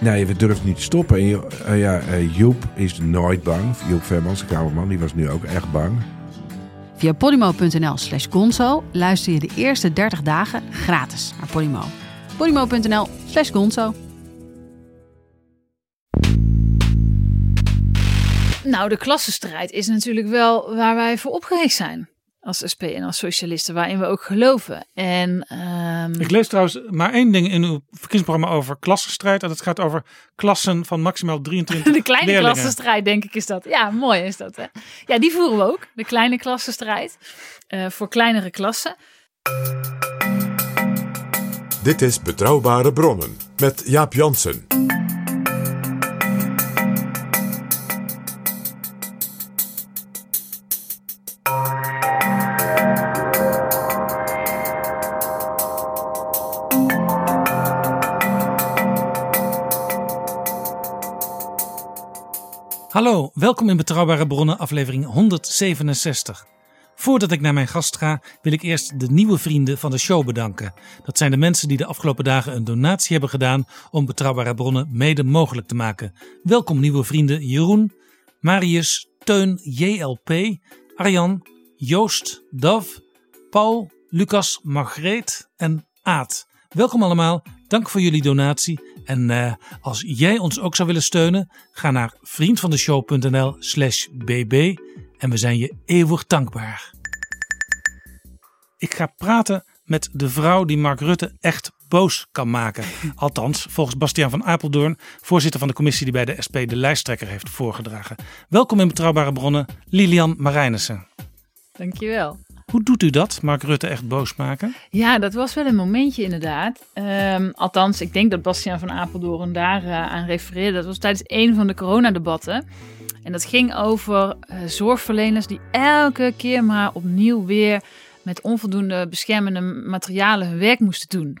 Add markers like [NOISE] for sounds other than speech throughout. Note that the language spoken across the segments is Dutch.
Nee, we durven niet te stoppen. En eh, ja, eh, Joep is nooit bang. Joep Vermans, de kamerman, die was nu ook echt bang. Via podimo.nl slash gonzo luister je de eerste 30 dagen gratis naar Podimo. podimo.nl slash gonzo. Nou, de klassenstrijd is natuurlijk wel waar wij voor opgericht zijn. Als SP en als socialisten, waarin we ook geloven. En ehm, Ik lees trouwens maar één ding in uw verkiezingsprogramma over klassenstrijd. En dat gaat over klassen van maximaal [LAUGHS] 23 de kleine leerlingen. klassenstrijd, denk ik, is dat. Ja, mooi is dat. Hè? Ja, die voeren we ook. De kleine klassenstrijd. eh, voor kleinere klassen. Dit is Betrouwbare Bronnen met Jaap Jansen. Hallo, welkom in Betrouwbare Bronnen, aflevering 167. Voordat ik naar mijn gast ga, wil ik eerst de nieuwe vrienden van de show bedanken. Dat zijn de mensen die de afgelopen dagen een donatie hebben gedaan om Betrouwbare Bronnen mede mogelijk te maken. Welkom nieuwe vrienden Jeroen, Marius, Teun, JLP, Arjan, Joost, Dav, Paul, Lucas, Margreet en Aad. Welkom allemaal, dank voor jullie donatie. En eh, als jij ons ook zou willen steunen, ga naar vriendvandeshow.nl slash bb en we zijn je eeuwig dankbaar. Ik ga praten met de vrouw die Mark Rutte echt boos kan maken. [LAUGHS] Althans, volgens Bastiaan van Apeldoorn, voorzitter van de commissie die bij de SP de lijsttrekker heeft voorgedragen. Welkom in Betrouwbare Bronnen, Lilian Marijnissen. Dankjewel. Hoe doet u dat, Mark Rutte echt boos maken? Ja, dat was wel een momentje inderdaad. Ehm, althans, ik denk dat Bastiaan van Apeldoorn daar eh, aan refereerde. Dat was tijdens een van de coronadebatten. En dat ging over eh, zorgverleners die elke keer maar opnieuw weer met onvoldoende beschermende materialen hun werk moesten doen.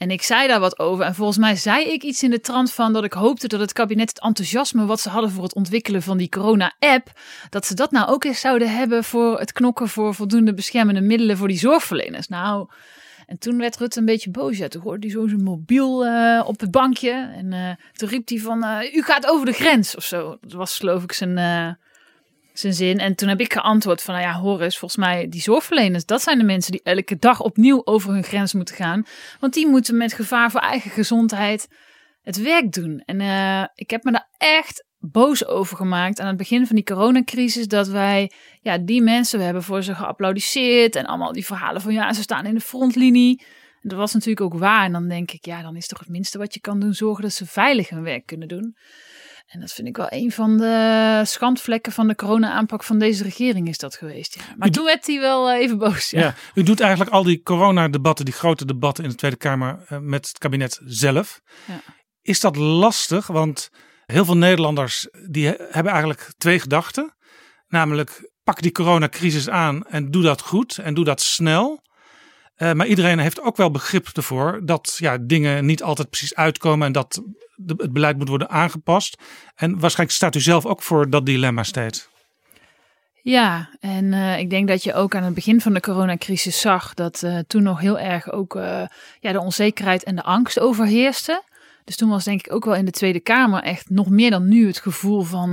En ik zei daar wat over. En volgens mij zei ik iets in de trant van dat ik hoopte dat het kabinet het enthousiasme wat ze hadden voor het ontwikkelen van die corona-app, dat ze dat nou ook eens zouden hebben voor het knokken voor voldoende beschermende middelen voor die zorgverleners. Nou, en toen werd Rutte een beetje boos. Ja, toen hoorde hij zo zijn mobiel eh, op het bankje. En eh, toen riep hij van, eh, u gaat over de grens of zo. Dat was geloof ik zijn, zijn zin. En toen heb ik geantwoord van, nou ja, hoor volgens mij die zorgverleners, dat zijn de mensen die elke dag opnieuw over hun grens moeten gaan. Want die moeten met gevaar voor eigen gezondheid het werk doen. En eh, ik heb me daar echt boos over gemaakt aan het begin van die coronacrisis. Dat wij, ja, die mensen, we hebben voor ze geapplaudisseerd. En allemaal die verhalen van, ja, ze staan in de frontlinie. Dat was natuurlijk ook waar. En dan denk ik, ja, dan is toch het minste wat je kan doen, zorgen dat ze veilig hun werk kunnen doen. En dat vind ik wel een van de schandvlekken van de corona-aanpak van deze regering is dat geweest. Ja. Maar U- toen werd hij wel eh, even boos. Ja. Ja. u doet eigenlijk al die coronadebatten, die grote debatten in de Tweede Kamer eh, met het kabinet zelf. Ja. Is dat lastig? Want heel veel Nederlanders die he- hebben eigenlijk twee gedachten. Namelijk, pak die coronacrisis aan en doe dat goed en doe dat snel. Eh, maar iedereen heeft ook wel begrip ervoor dat ja, dingen niet altijd precies uitkomen en dat het beleid moet worden aangepast. En waarschijnlijk staat u zelf ook voor dat dilemma steeds. Ja, en eh, ik denk dat je ook aan het begin van de coronacrisis zag dat eh, toen nog heel erg ook ja, de onzekerheid en de angst overheerste. Dus toen was denk ik ook wel in de Tweede Kamer echt nog meer dan nu het gevoel van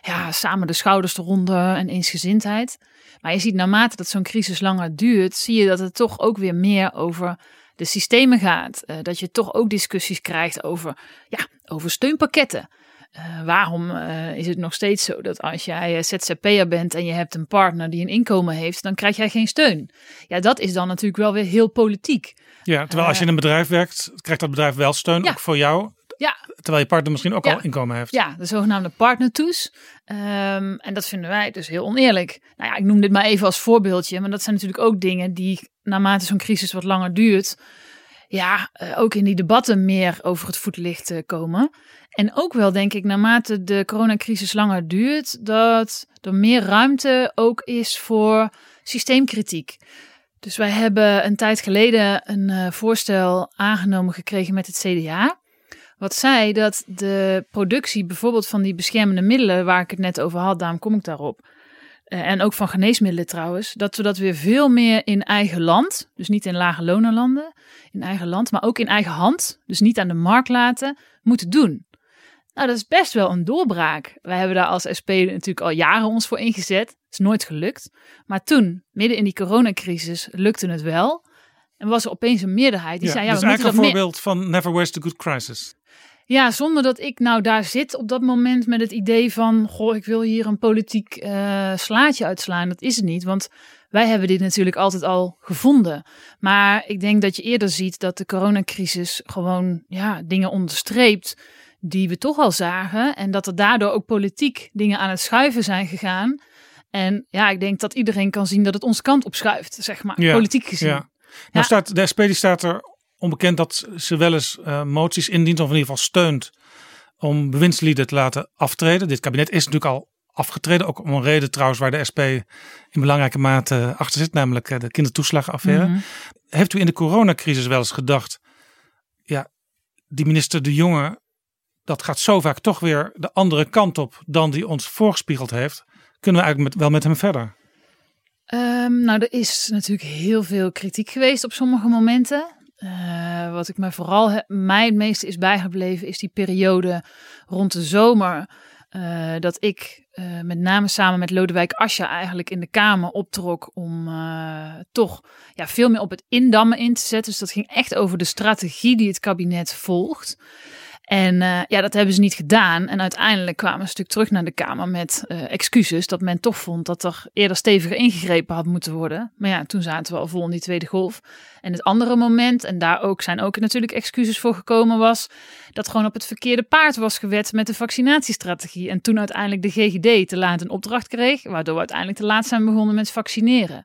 ja, samen de schouders eronder en eensgezindheid. Maar je ziet naarmate dat zo'n crisis langer duurt, zie je dat het toch ook weer meer over de systemen gaat. Eh, dat je toch ook discussies krijgt over, ja, over steunpakketten. Eh, waarom eh, is het nog steeds zo dat als jij ZZP'er bent en je hebt een partner die een inkomen heeft, dan krijg jij geen steun? Ja, dat is dan natuurlijk wel weer heel politiek. Ja, terwijl als je in een bedrijf werkt, krijgt dat bedrijf wel steun, Ja. ook voor jou. Ja, Terwijl je partner misschien ook Ja. al inkomen heeft. ja de zogenaamde partnertoes. Ehm, en dat vinden wij dus heel oneerlijk. Nou ja, ik noem dit maar even als voorbeeldje, maar dat zijn natuurlijk ook dingen die naarmate zo'n crisis wat langer duurt, ja, eh, ook in die debatten meer over het voetlicht eh, komen. En ook wel, denk ik, naarmate de coronacrisis langer duurt, dat er meer ruimte ook is voor systeemkritiek. Dus wij hebben een tijd geleden een uh, voorstel aangenomen gekregen met het CDA. Wat zei dat de productie bijvoorbeeld van die beschermende middelen, waar ik het net over had, daarom kom ik daarop. Uh, en ook van geneesmiddelen trouwens, dat we dat weer veel meer in eigen land, dus niet in lage lonenlanden, in eigen land, maar ook in eigen hand, dus niet aan de markt laten, moeten doen. Nou, dat is best wel een doorbraak. Wij hebben daar als SP natuurlijk al jaren ons voor ingezet. is nooit gelukt. Maar toen, midden in die coronacrisis, lukte het wel. En was er opeens een meerderheid die ja, zei... Ja, dus we eigenlijk moeten een dat voorbeeld van never waste a good crisis. Ja, zonder dat ik nou daar zit op dat moment met het idee van... Goh, ik wil hier een politiek uh, slaatje uitslaan. Dat is het niet, want wij hebben dit natuurlijk altijd al gevonden. Maar ik denk dat je eerder ziet dat de coronacrisis gewoon ja, dingen onderstreept die we toch al zagen. En dat er daardoor ook politiek dingen aan het schuiven zijn gegaan. En ja, ik denk dat iedereen kan zien dat het onze kant op schuift, zeg maar, Ja, politiek gezien. Ja. Nou staat, de SP die staat er onbekend dat ze wel eens eh, moties indient, of in ieder geval steunt, om bewindslieden te laten aftreden. Dit kabinet is natuurlijk al afgetreden, ook om een reden trouwens waar de SP in belangrijke mate achter zit, namelijk eh, de kindertoeslagenaffaire. Mhm. Heeft u in de coronacrisis wel eens gedacht, ja, die minister De Jonge, dat gaat zo vaak toch weer de andere kant op dan die ons voorgespiegeld heeft. Kunnen we eigenlijk met, wel met hem verder? Ehm, nou, er is natuurlijk heel veel kritiek geweest op sommige momenten. Eh, wat ik me vooral he- mij het meeste is bijgebleven, is die periode rond de zomer. eh, dat ik eh, met name samen met Lodewijk Asscher eigenlijk in de Kamer optrok om toch ja, veel meer op het indammen in te zetten. Dus dat ging echt over de strategie die het kabinet volgt. En eh, ja, dat hebben ze niet gedaan. En uiteindelijk kwamen ze natuurlijk terug naar de Kamer met eh, excuses. Dat men toch vond dat er eerder steviger ingegrepen had moeten worden. Maar ja, toen zaten we al vol in die tweede golf. En het andere moment, en daar ook zijn ook natuurlijk excuses voor gekomen, was dat gewoon op het verkeerde paard was gewet met de vaccinatiestrategie. En toen uiteindelijk de GGD te laat een opdracht kreeg, waardoor we uiteindelijk te laat zijn begonnen met vaccineren.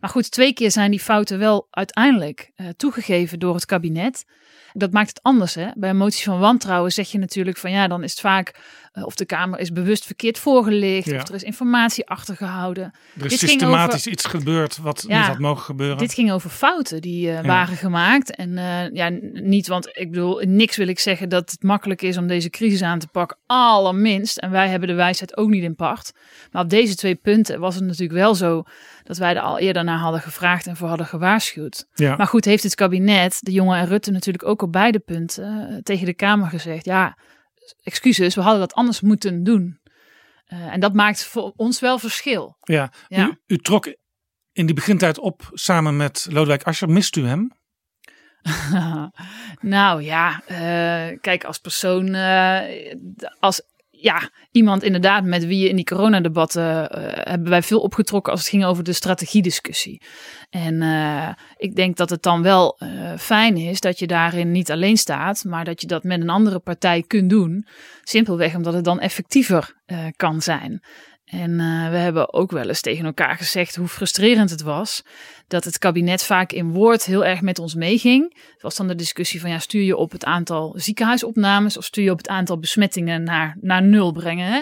Maar goed, twee keer zijn die fouten wel uiteindelijk eh, toegegeven door het kabinet. Dat maakt het anders. Hè? Bij een motie van wantrouwen zeg je natuurlijk van ja, dan is het vaak of de Kamer is bewust verkeerd voorgelicht, Ja. of er is informatie achtergehouden. Er is Dit systematisch iets gebeurd wat Ja. niet had mogen gebeuren. Dit ging over fouten die eh, waren gemaakt. En eh, ja, niet, want ik bedoel, niks wil ik zeggen dat het makkelijk is om deze crisis aan te pakken. Allerminst. En wij hebben de wijsheid ook niet in pacht. Maar op deze twee punten was het natuurlijk wel zo dat wij er al eerder naar hadden gevraagd en voor hadden gewaarschuwd. Maar goed, heeft het kabinet, de jongen en Rutte natuurlijk ook op beide punten eh, tegen de Kamer gezegd. Ja, excuses, we hadden dat anders moeten doen. Eh, en dat maakt voor ons wel verschil. ja. Ja. U, u trok in die begintijd op samen met Lodewijk Asscher. Mist u hem? [LAUGHS] nou ja, eh, kijk, als persoon, eh, als ja, iemand inderdaad met wie je in die coronadebatten eh hebben wij veel opgetrokken als het ging over de strategiediscussie. En eh, ik denk dat het dan wel eh, fijn is dat je daarin niet alleen staat, maar dat je dat met een andere partij kunt doen. Simpelweg omdat het dan effectiever kan zijn. En eh, we hebben ook wel eens tegen elkaar gezegd hoe frustrerend het was dat het kabinet vaak in woord heel erg met ons meeging. Het was dan de discussie van ja, stuur je op het aantal ziekenhuisopnames of stuur je op het aantal besmettingen naar, naar nul brengen. Hè?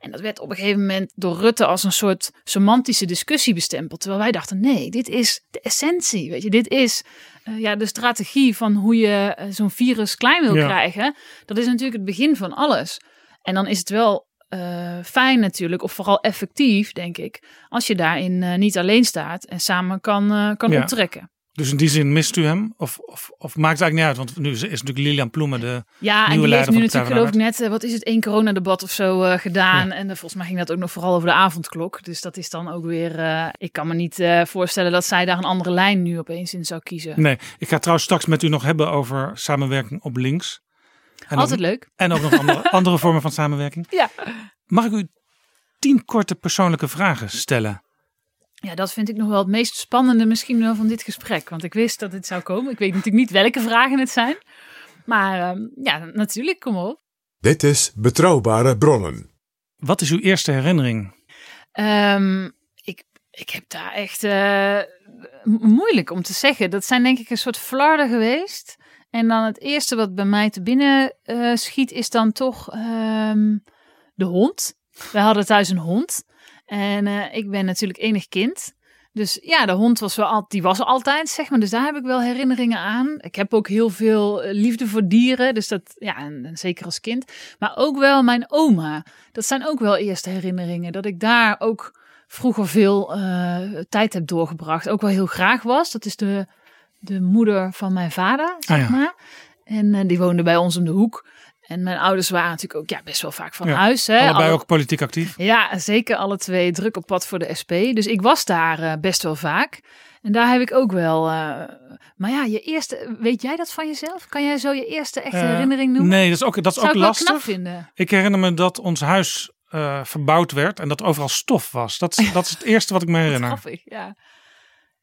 En dat werd op een gegeven moment door Rutte als een soort semantische discussie bestempeld. Terwijl wij dachten, nee, dit is de essentie. Weet je, dit is eh, ja, de strategie van hoe je eh, zo'n virus klein wil Ja. krijgen. Dat is natuurlijk het begin van alles. En dan is het wel eh, fijn natuurlijk, of vooral effectief, denk ik, als je daarin eh, niet alleen staat en samen kan, eh, kan Ja. optrekken. Dus in die zin mist u hem? Of, of, of maakt het eigenlijk niet uit? Want nu is, is natuurlijk Lilian Ploemen de... Ja, en Nieuwe die heeft leider nu van de natuurlijk Partij geloof van ik net, wat is het, één coronadebat of zo gedaan. En eh, volgens mij ging dat ook nog vooral over de avondklok. Dus dat is dan ook weer, ik kan me niet voorstellen dat zij daar een andere lijn nu opeens in zou kiezen. Nee, ik ga trouwens straks met u nog hebben over samenwerking op links. En Altijd ook, leuk. En ook nog andere, [LAUGHS] andere vormen van samenwerking. Ja. Mag ik u tien korte persoonlijke vragen stellen? ja, dat vind ik nog wel het meest spannende misschien wel van dit gesprek. Want ik wist dat dit zou komen. Ik weet natuurlijk niet welke vragen het zijn. Maar ehm, ja, natuurlijk, kom op. Dit is Betrouwbare Bronnen. Wat is uw eerste herinnering? Ehm, ik, ik heb daar echt eh, moeilijk om te zeggen. Dat zijn denk ik een soort flarden geweest. En dan het eerste wat bij mij te binnen eh, schiet is dan toch ehm, de hond. We hadden thuis een hond. En eh, ik ben natuurlijk enig kind. Dus ja, de hond was wel altijd, die was altijd, zeg maar. Dus daar heb ik wel herinneringen aan. Ik heb ook heel veel eh, liefde voor dieren. Dus dat, ja, en, zeker als kind. Maar ook wel mijn oma. Dat zijn ook wel eerste herinneringen. Dat ik daar ook vroeger veel tijd heb doorgebracht. Ook wel heel graag was. Dat is de, de moeder van mijn vader, zeg Ah, ja. maar. En eh, die woonde bij ons om de hoek. En mijn ouders waren natuurlijk ook ja, best wel vaak van Ja, huis. Hè. Allebei Alle- ook politiek actief. ja, zeker alle twee druk op pad voor de SP. Dus ik was daar eh, best wel vaak. En daar heb ik ook wel. eh, maar ja, je eerste. Weet jij dat van jezelf? Kan jij zo je eerste echte herinnering noemen? Nee, dat is ook, dat is Zou ook ik lastig. knap vinden. Ik herinner me dat ons huis verbouwd werd en dat er overal stof was. Dat, is- dat is het eerste wat ik me [LAUGHS] herinner. grappig, ja.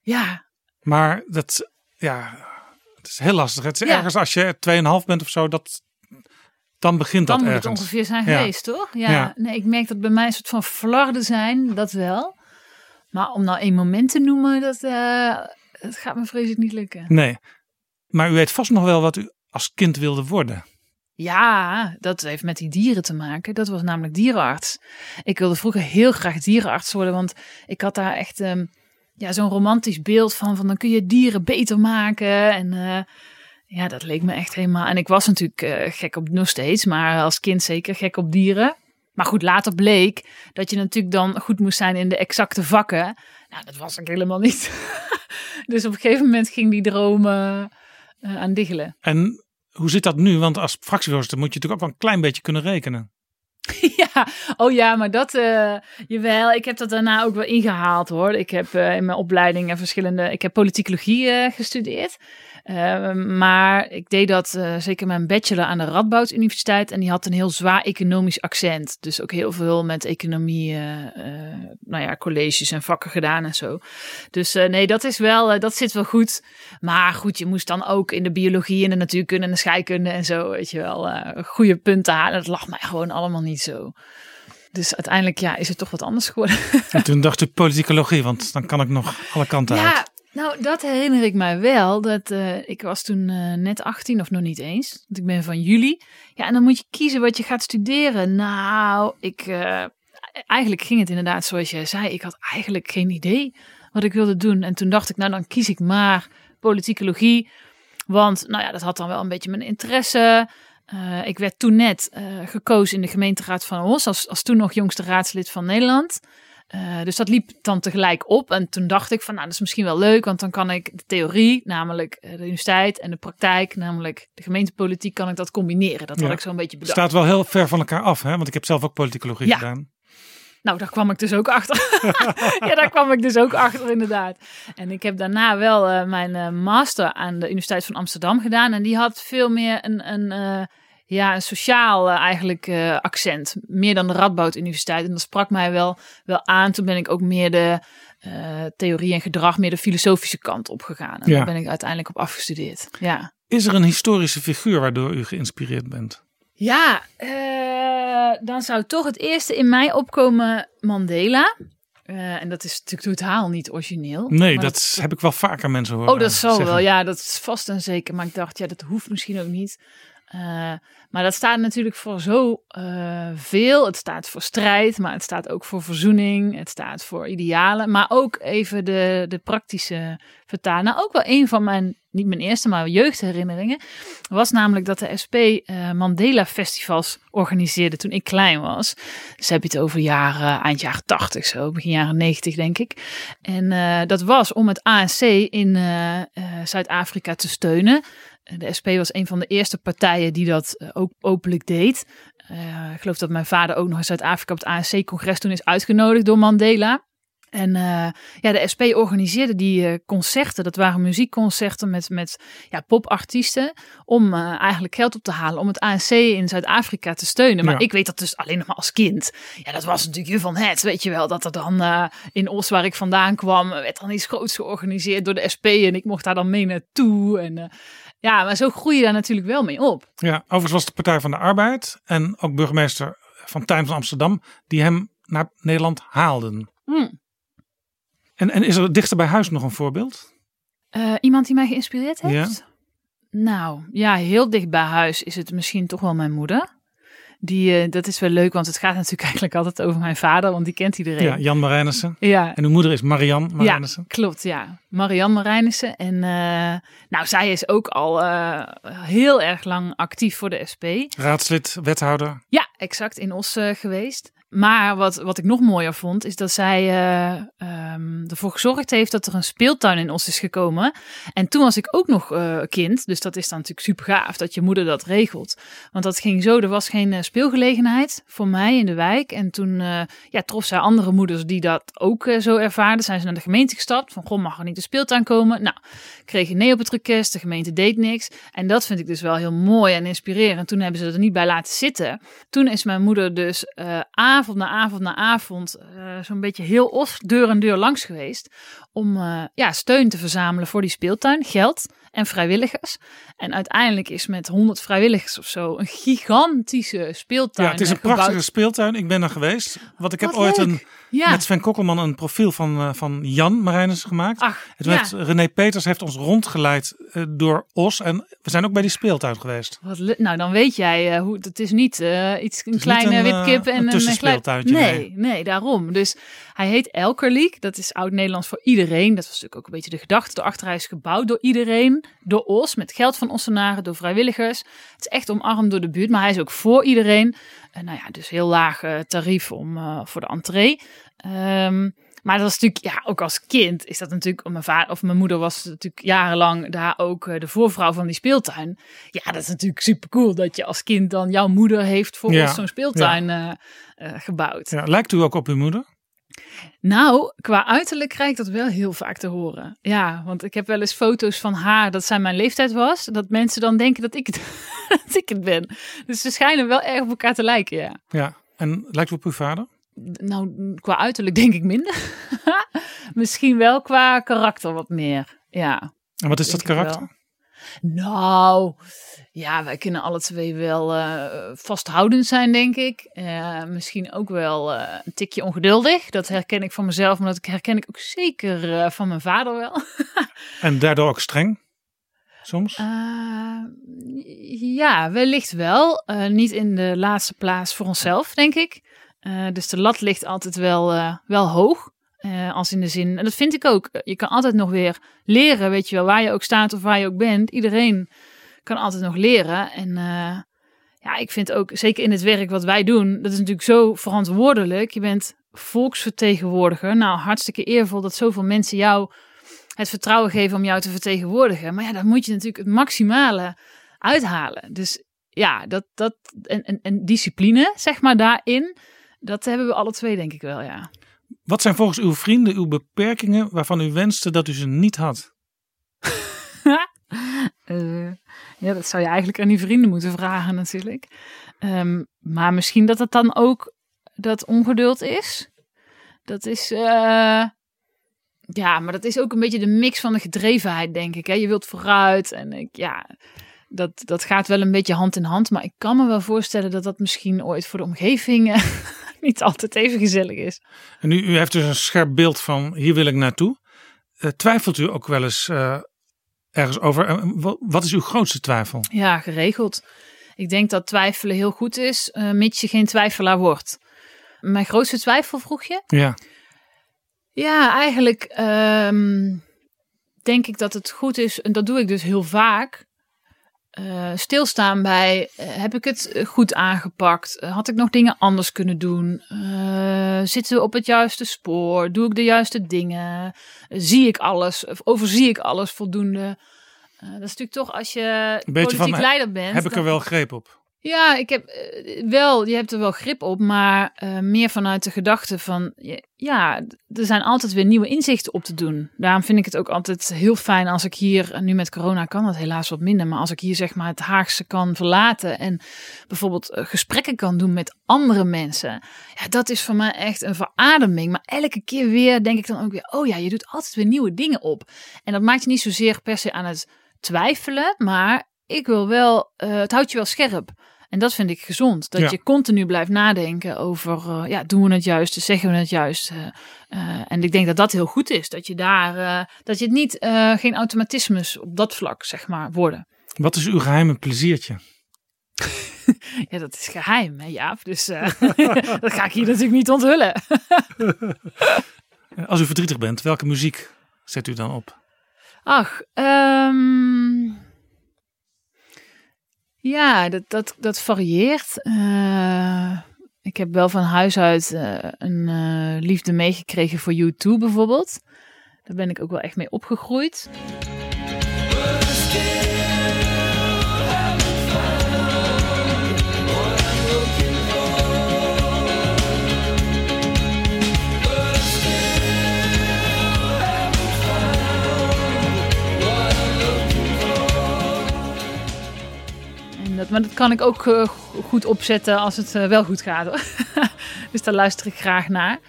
Ja, Maar dat, ja, het is heel lastig. Het is Ja. ergens als je 2,5 bent of zo, dat, dan begint dan dat moet het ergens. ongeveer zijn Ja. geweest, toch? Ja. Ja. Nee, ik merk dat bij mij een soort van flarden zijn, dat wel. Maar om nou één moment te noemen, dat, eh, dat gaat me vreselijk niet lukken. Nee. Maar u weet vast nog wel wat u als kind wilde worden. Ja, dat heeft met die dieren te maken. Dat was namelijk dierenarts. Ik wilde vroeger heel graag dierenarts worden, want ik had daar echt ehm, ja, zo'n romantisch beeld van, van dan kun je dieren beter maken. En eh, ja, dat leek me echt helemaal. En ik was natuurlijk eh, gek op, nog steeds, maar als kind zeker gek op dieren. Maar goed, later bleek dat je natuurlijk dan goed moest zijn in de exacte vakken. Nou, dat was ik helemaal niet. [LAUGHS] dus op een gegeven moment ging die droom eh, aan diggelen. En hoe zit dat nu? Want als fractievoorzitter moet je natuurlijk ook wel een klein beetje kunnen rekenen. [LAUGHS] Ja, oh ja, maar dat, eh jawel, ik heb dat daarna ook wel ingehaald hoor. Ik heb eh, in mijn opleidingen verschillende, ik heb politicologie eh, gestudeerd. Eh, maar ik deed dat eh, zeker mijn bachelor aan de Radboud Universiteit en die had een heel zwaar economisch accent. Dus ook heel veel met economie, eh, eh, nou ja, colleges en vakken gedaan en zo. Dus nee, dat is wel, dat zit wel goed. Maar goed, je moest dan ook in de biologie en de natuurkunde en de scheikunde en zo, weet je wel, goede punten halen. Dat lag mij gewoon allemaal niet zo. Dus uiteindelijk ja, is het toch wat anders geworden. En toen [LAUGHS] dacht u politicologie, want dan kan ik nog alle kanten Ja, uit. Nou dat herinner ik mij wel. Dat, eh, ik was toen eh, net 18 of nog niet eens. Want ik ben van juli. Ja, en dan moet je kiezen wat je gaat studeren. Nou, ik, eh, eigenlijk ging het inderdaad zoals jij zei. Ik had eigenlijk geen idee wat ik wilde doen. En toen dacht ik, nou dan kies ik maar politicologie. Want nou ja, dat had dan wel een beetje mijn interesse. Ik werd toen net gekozen in de gemeenteraad van Os als, als toen nog jongste raadslid van Nederland. Eh, dus dat liep dan tegelijk op. En toen dacht ik van, nou, dat is misschien wel leuk, want dan kan ik de theorie, namelijk eh, de universiteit, en de praktijk, namelijk de gemeentepolitiek, kan ik dat combineren. Dat had ik zo'n beetje Het bedacht. staat wel heel ver van elkaar af, hè? want ik heb zelf ook politicologie Ja. gedaan. Nou, daar kwam ik dus ook achter. [LAUGHS] [LAUGHS] ja, daar kwam ik dus ook achter, inderdaad. En ik heb daarna wel eh, mijn master aan de Universiteit van Amsterdam gedaan. En die had veel meer een, een, ja, een sociaal eh, eigenlijk eh, accent. Meer dan de Radboud Universiteit. En dat sprak mij wel, wel aan. Toen ben ik ook meer de eh, theorie en gedrag, meer de filosofische kant opgegaan. En Ja. daar ben ik uiteindelijk op afgestudeerd. Ja. Is er een historische figuur waardoor u geïnspireerd bent? Ja, eh, dan zou toch het eerste in mij opkomen Mandela. Eh, en dat is natuurlijk totaal niet origineel. Nee, dat heb ik wel vaker mensen horen Oh, dat zal zeggen. wel. Ja, dat is vast en zeker. Maar ik dacht, ja, dat hoeft misschien ook niet. Eh, maar dat staat natuurlijk voor zo eh, veel. Het staat voor strijd, maar het staat ook voor verzoening. Het staat voor idealen. Maar ook even de, de praktische vertaling. Nou, ook wel een van mijn, niet mijn eerste, maar jeugdherinneringen. Was namelijk dat de SP eh, Mandela Festivals organiseerde toen ik klein was. Dus heb je het over jaren, eind jaren 80 zo, begin jaren 90 denk ik. En dat was om het ANC in Zuid-Afrika te steunen. De SP was een van de eerste partijen die dat eh, ook openlijk deed. Eh, ik geloof dat mijn vader ook nog in Zuid-Afrika op het ANC-congres toen is uitgenodigd door Mandela. En eh, ja, de SP organiseerde die concerten. Dat waren muziekconcerten met, met ja, popartiesten. Om eigenlijk geld op te halen om het ANC in Zuid-Afrika te steunen. Maar Ja. ik weet dat dus alleen nog maar als kind. Ja, dat was natuurlijk je van het, weet je wel. Dat er dan in Os, waar ik vandaan kwam, werd dan iets groots georganiseerd door de SP. En ik mocht daar dan mee naartoe. En ja, maar zo groei je daar natuurlijk wel mee op. Ja, overigens was de Partij van de Arbeid en ook burgemeester van Tuin van Amsterdam die hem naar Nederland haalden. Hm. En, en is er dichter bij huis nog een voorbeeld? Eh, iemand die mij geïnspireerd heeft? Nou, ja, heel dicht bij huis is het misschien toch wel mijn moeder. Die, eh, dat is wel leuk, want het gaat natuurlijk [LAUGHS] eigenlijk altijd over mijn vader, want die kent iedereen. Ja, Jan Marijnissen. ja. En uw moeder is Marian Marijnissen. Klopt, ja. Marianne Marijnissen. En eh, nou, zij is ook al eh, heel erg lang actief voor de SP. Raadslid, wethouder. Ja, exact, in Os geweest. Maar wat, wat ik nog mooier vond, is dat zij eh, ehm, ervoor gezorgd heeft dat er een speeltuin in Os is gekomen. En toen was ik ook nog eh, kind, dus dat is dan natuurlijk super gaaf dat je moeder dat regelt. Want dat ging zo, er was geen eh, speelgelegenheid voor mij in de wijk. En toen ja, trof zij andere moeders die dat ook zo ervaarden. Zijn ze naar de gemeente gestapt, van goh, mag er niet een speeltuin komen? Nou, kreeg nee op het request, de gemeente deed niks. En dat vind ik dus wel heel mooi en inspirerend. Toen hebben ze er niet bij laten zitten. Toen is mijn moeder dus eh, avond na avond na avond eh, zo'n beetje heel os deur en deur langs geweest. Om eh, ja, steun te verzamelen voor die speeltuin, geld en vrijwilligers. En uiteindelijk is met 100 vrijwilligers of zo een gigantische speeltuin Ja, het is een gebouwd. prachtige speeltuin. Ik ben er geweest. Want ik heb ooit een, Ja. met Sven Kokkelman een profiel van, eh, van Jan Marijnissen gemaakt. Ach, Het ja. met René Peters heeft ons rondgeleid eh, door Os. En we zijn ook bij die speeltuin geweest. Wat nou, dan weet jij eh, hoe het is niet iets een kleine een, wipkip en een een tussenspeeltuintje, Nee, nee, daarom. Dus hij heet Elkerliek. Dat is oud-Nederlands voor iedereen. Dat was natuurlijk ook een beetje de gedachte. Daarachter hij is gebouwd door iedereen, door Os, met geld van Ossenaren, door vrijwilligers. Het is echt omarmd door de buurt, maar hij is ook voor iedereen. En nou ja, dus heel laag eh, tarief om eh, voor de entree. Ehm, maar dat is natuurlijk, ja, ook als kind is dat natuurlijk, mijn vader of mijn moeder was natuurlijk jarenlang daar ook eh, de voorvrouw van die speeltuin. Ja, dat is natuurlijk super cool dat je als kind dan jouw moeder heeft voor Ja, ons zo'n speeltuin eh, eh, gebouwd. Ja, lijkt u ook op uw moeder? Nou, qua uiterlijk krijg ik dat wel heel vaak te horen. Ja, want ik heb wel eens foto's van haar dat zij mijn leeftijd was. Dat mensen dan denken dat ik het, [LAUGHS] dat ik het ben. Dus ze schijnen wel erg op elkaar te lijken, ja. Ja. En lijkt u op uw vader? Nou, qua uiterlijk denk ik minder. [LAUGHS] Misschien wel qua karakter wat meer. Ja. En wat is dat karakter? Nou, ja, wij kunnen alle twee wel eh, vasthoudend zijn, denk ik. Eh, misschien ook wel eh, een tikje ongeduldig. Dat herken ik van mezelf, maar dat herken ik ook zeker van mijn vader wel. [LAUGHS] En daardoor ook streng? Soms? Ja, wellicht wel. Niet in de laatste plaats voor onszelf, denk ik. Dus de lat ligt altijd wel, wel hoog. Als in de zin, en dat vind ik ook. Je kan altijd nog weer leren, weet je wel, waar je ook staat of waar je ook bent. Iedereen kan altijd nog leren. En eh, ja, ik vind ook, zeker in het werk wat wij doen, dat is natuurlijk zo verantwoordelijk. Je bent volksvertegenwoordiger. Nou, hartstikke eervol dat zoveel mensen jou het vertrouwen geven om jou te vertegenwoordigen. Maar ja, dan moet je natuurlijk het maximale uithalen. Dus ja, dat, dat en, en, en discipline, zeg maar, daarin, dat hebben we alle twee, denk ik wel, ja. Wat zijn volgens uw vrienden uw beperkingen waarvan u wenste dat u ze niet had? [LAUGHS] Eh, ja, dat zou je eigenlijk aan die vrienden moeten vragen, natuurlijk. Ehm, maar misschien dat het dan ook dat ongeduld is. Dat is. eh, ja, maar dat is ook een beetje de mix van de gedrevenheid, denk ik. Hè? Je wilt vooruit en ik, ja, dat, dat gaat wel een beetje hand in hand. Maar ik kan me wel voorstellen dat dat misschien ooit voor de omgeving eh, [LAUGHS] niet altijd even gezellig is. En u, u heeft dus een scherp beeld van hier wil ik naartoe. Eh, twijfelt u ook wel eens ergens over? Wat is uw grootste twijfel? Ja, geregeld. Ik denk dat twijfelen heel goed is, eh, mits je geen twijfelaar wordt. Mijn grootste twijfel vroeg je? Ja, Ja, eigenlijk ehm, denk ik dat het goed is, en dat doe ik dus heel vaak. Eh, stilstaan bij, eh, heb ik het eh, goed aangepakt? Had ik nog dingen anders kunnen doen? Zitten we op het juiste spoor? Doe ik de juiste dingen? Zie ik alles? Of overzie ik alles voldoende? Dat is natuurlijk toch als je politiek leider bent. heb ik er dan- wel greep op? Ja, ik heb eh, wel, je hebt er wel grip op, maar eh, meer vanuit de gedachte van, ja, er zijn altijd weer nieuwe inzichten op te doen. Daarom vind ik het ook altijd heel fijn als ik hier, nu met corona kan dat helaas wat minder, maar als ik hier zeg maar het Haagse kan verlaten en bijvoorbeeld eh, gesprekken kan doen met andere mensen. Ja, dat is voor mij echt een verademing. Maar elke keer weer denk ik dan ook weer, oh ja, je doet altijd weer nieuwe dingen op. En dat maakt je niet zozeer per se aan het twijfelen, maar ik wil wel, eh, het houdt je wel scherp. En dat vind ik gezond. Dat Ja. je continu blijft nadenken over, eh, ja, doen we het juiste, zeggen we het juist. eh, eh, en ik denk dat dat heel goed is. Dat je daar, eh, dat je het niet, eh, geen automatismes op dat vlak, zeg maar, worden. Wat is uw geheime pleziertje? [LAUGHS] Ja, dat is geheim, hè Jaap. Dus eh, [LAUGHS] dat ga ik hier natuurlijk niet onthullen. [LAUGHS] Als u verdrietig bent, welke muziek zet u dan op? Ach, ehm, ja, dat, dat, dat varieert. Eh, ik heb wel van huis uit eh, een eh, liefde meegekregen voor U2 bijvoorbeeld. Daar ben ik ook wel echt mee opgegroeid. Dat, maar dat kan ik ook eh, goed opzetten als het eh, wel goed gaat. Hoor. [LAUGHS] dus daar luister ik graag naar.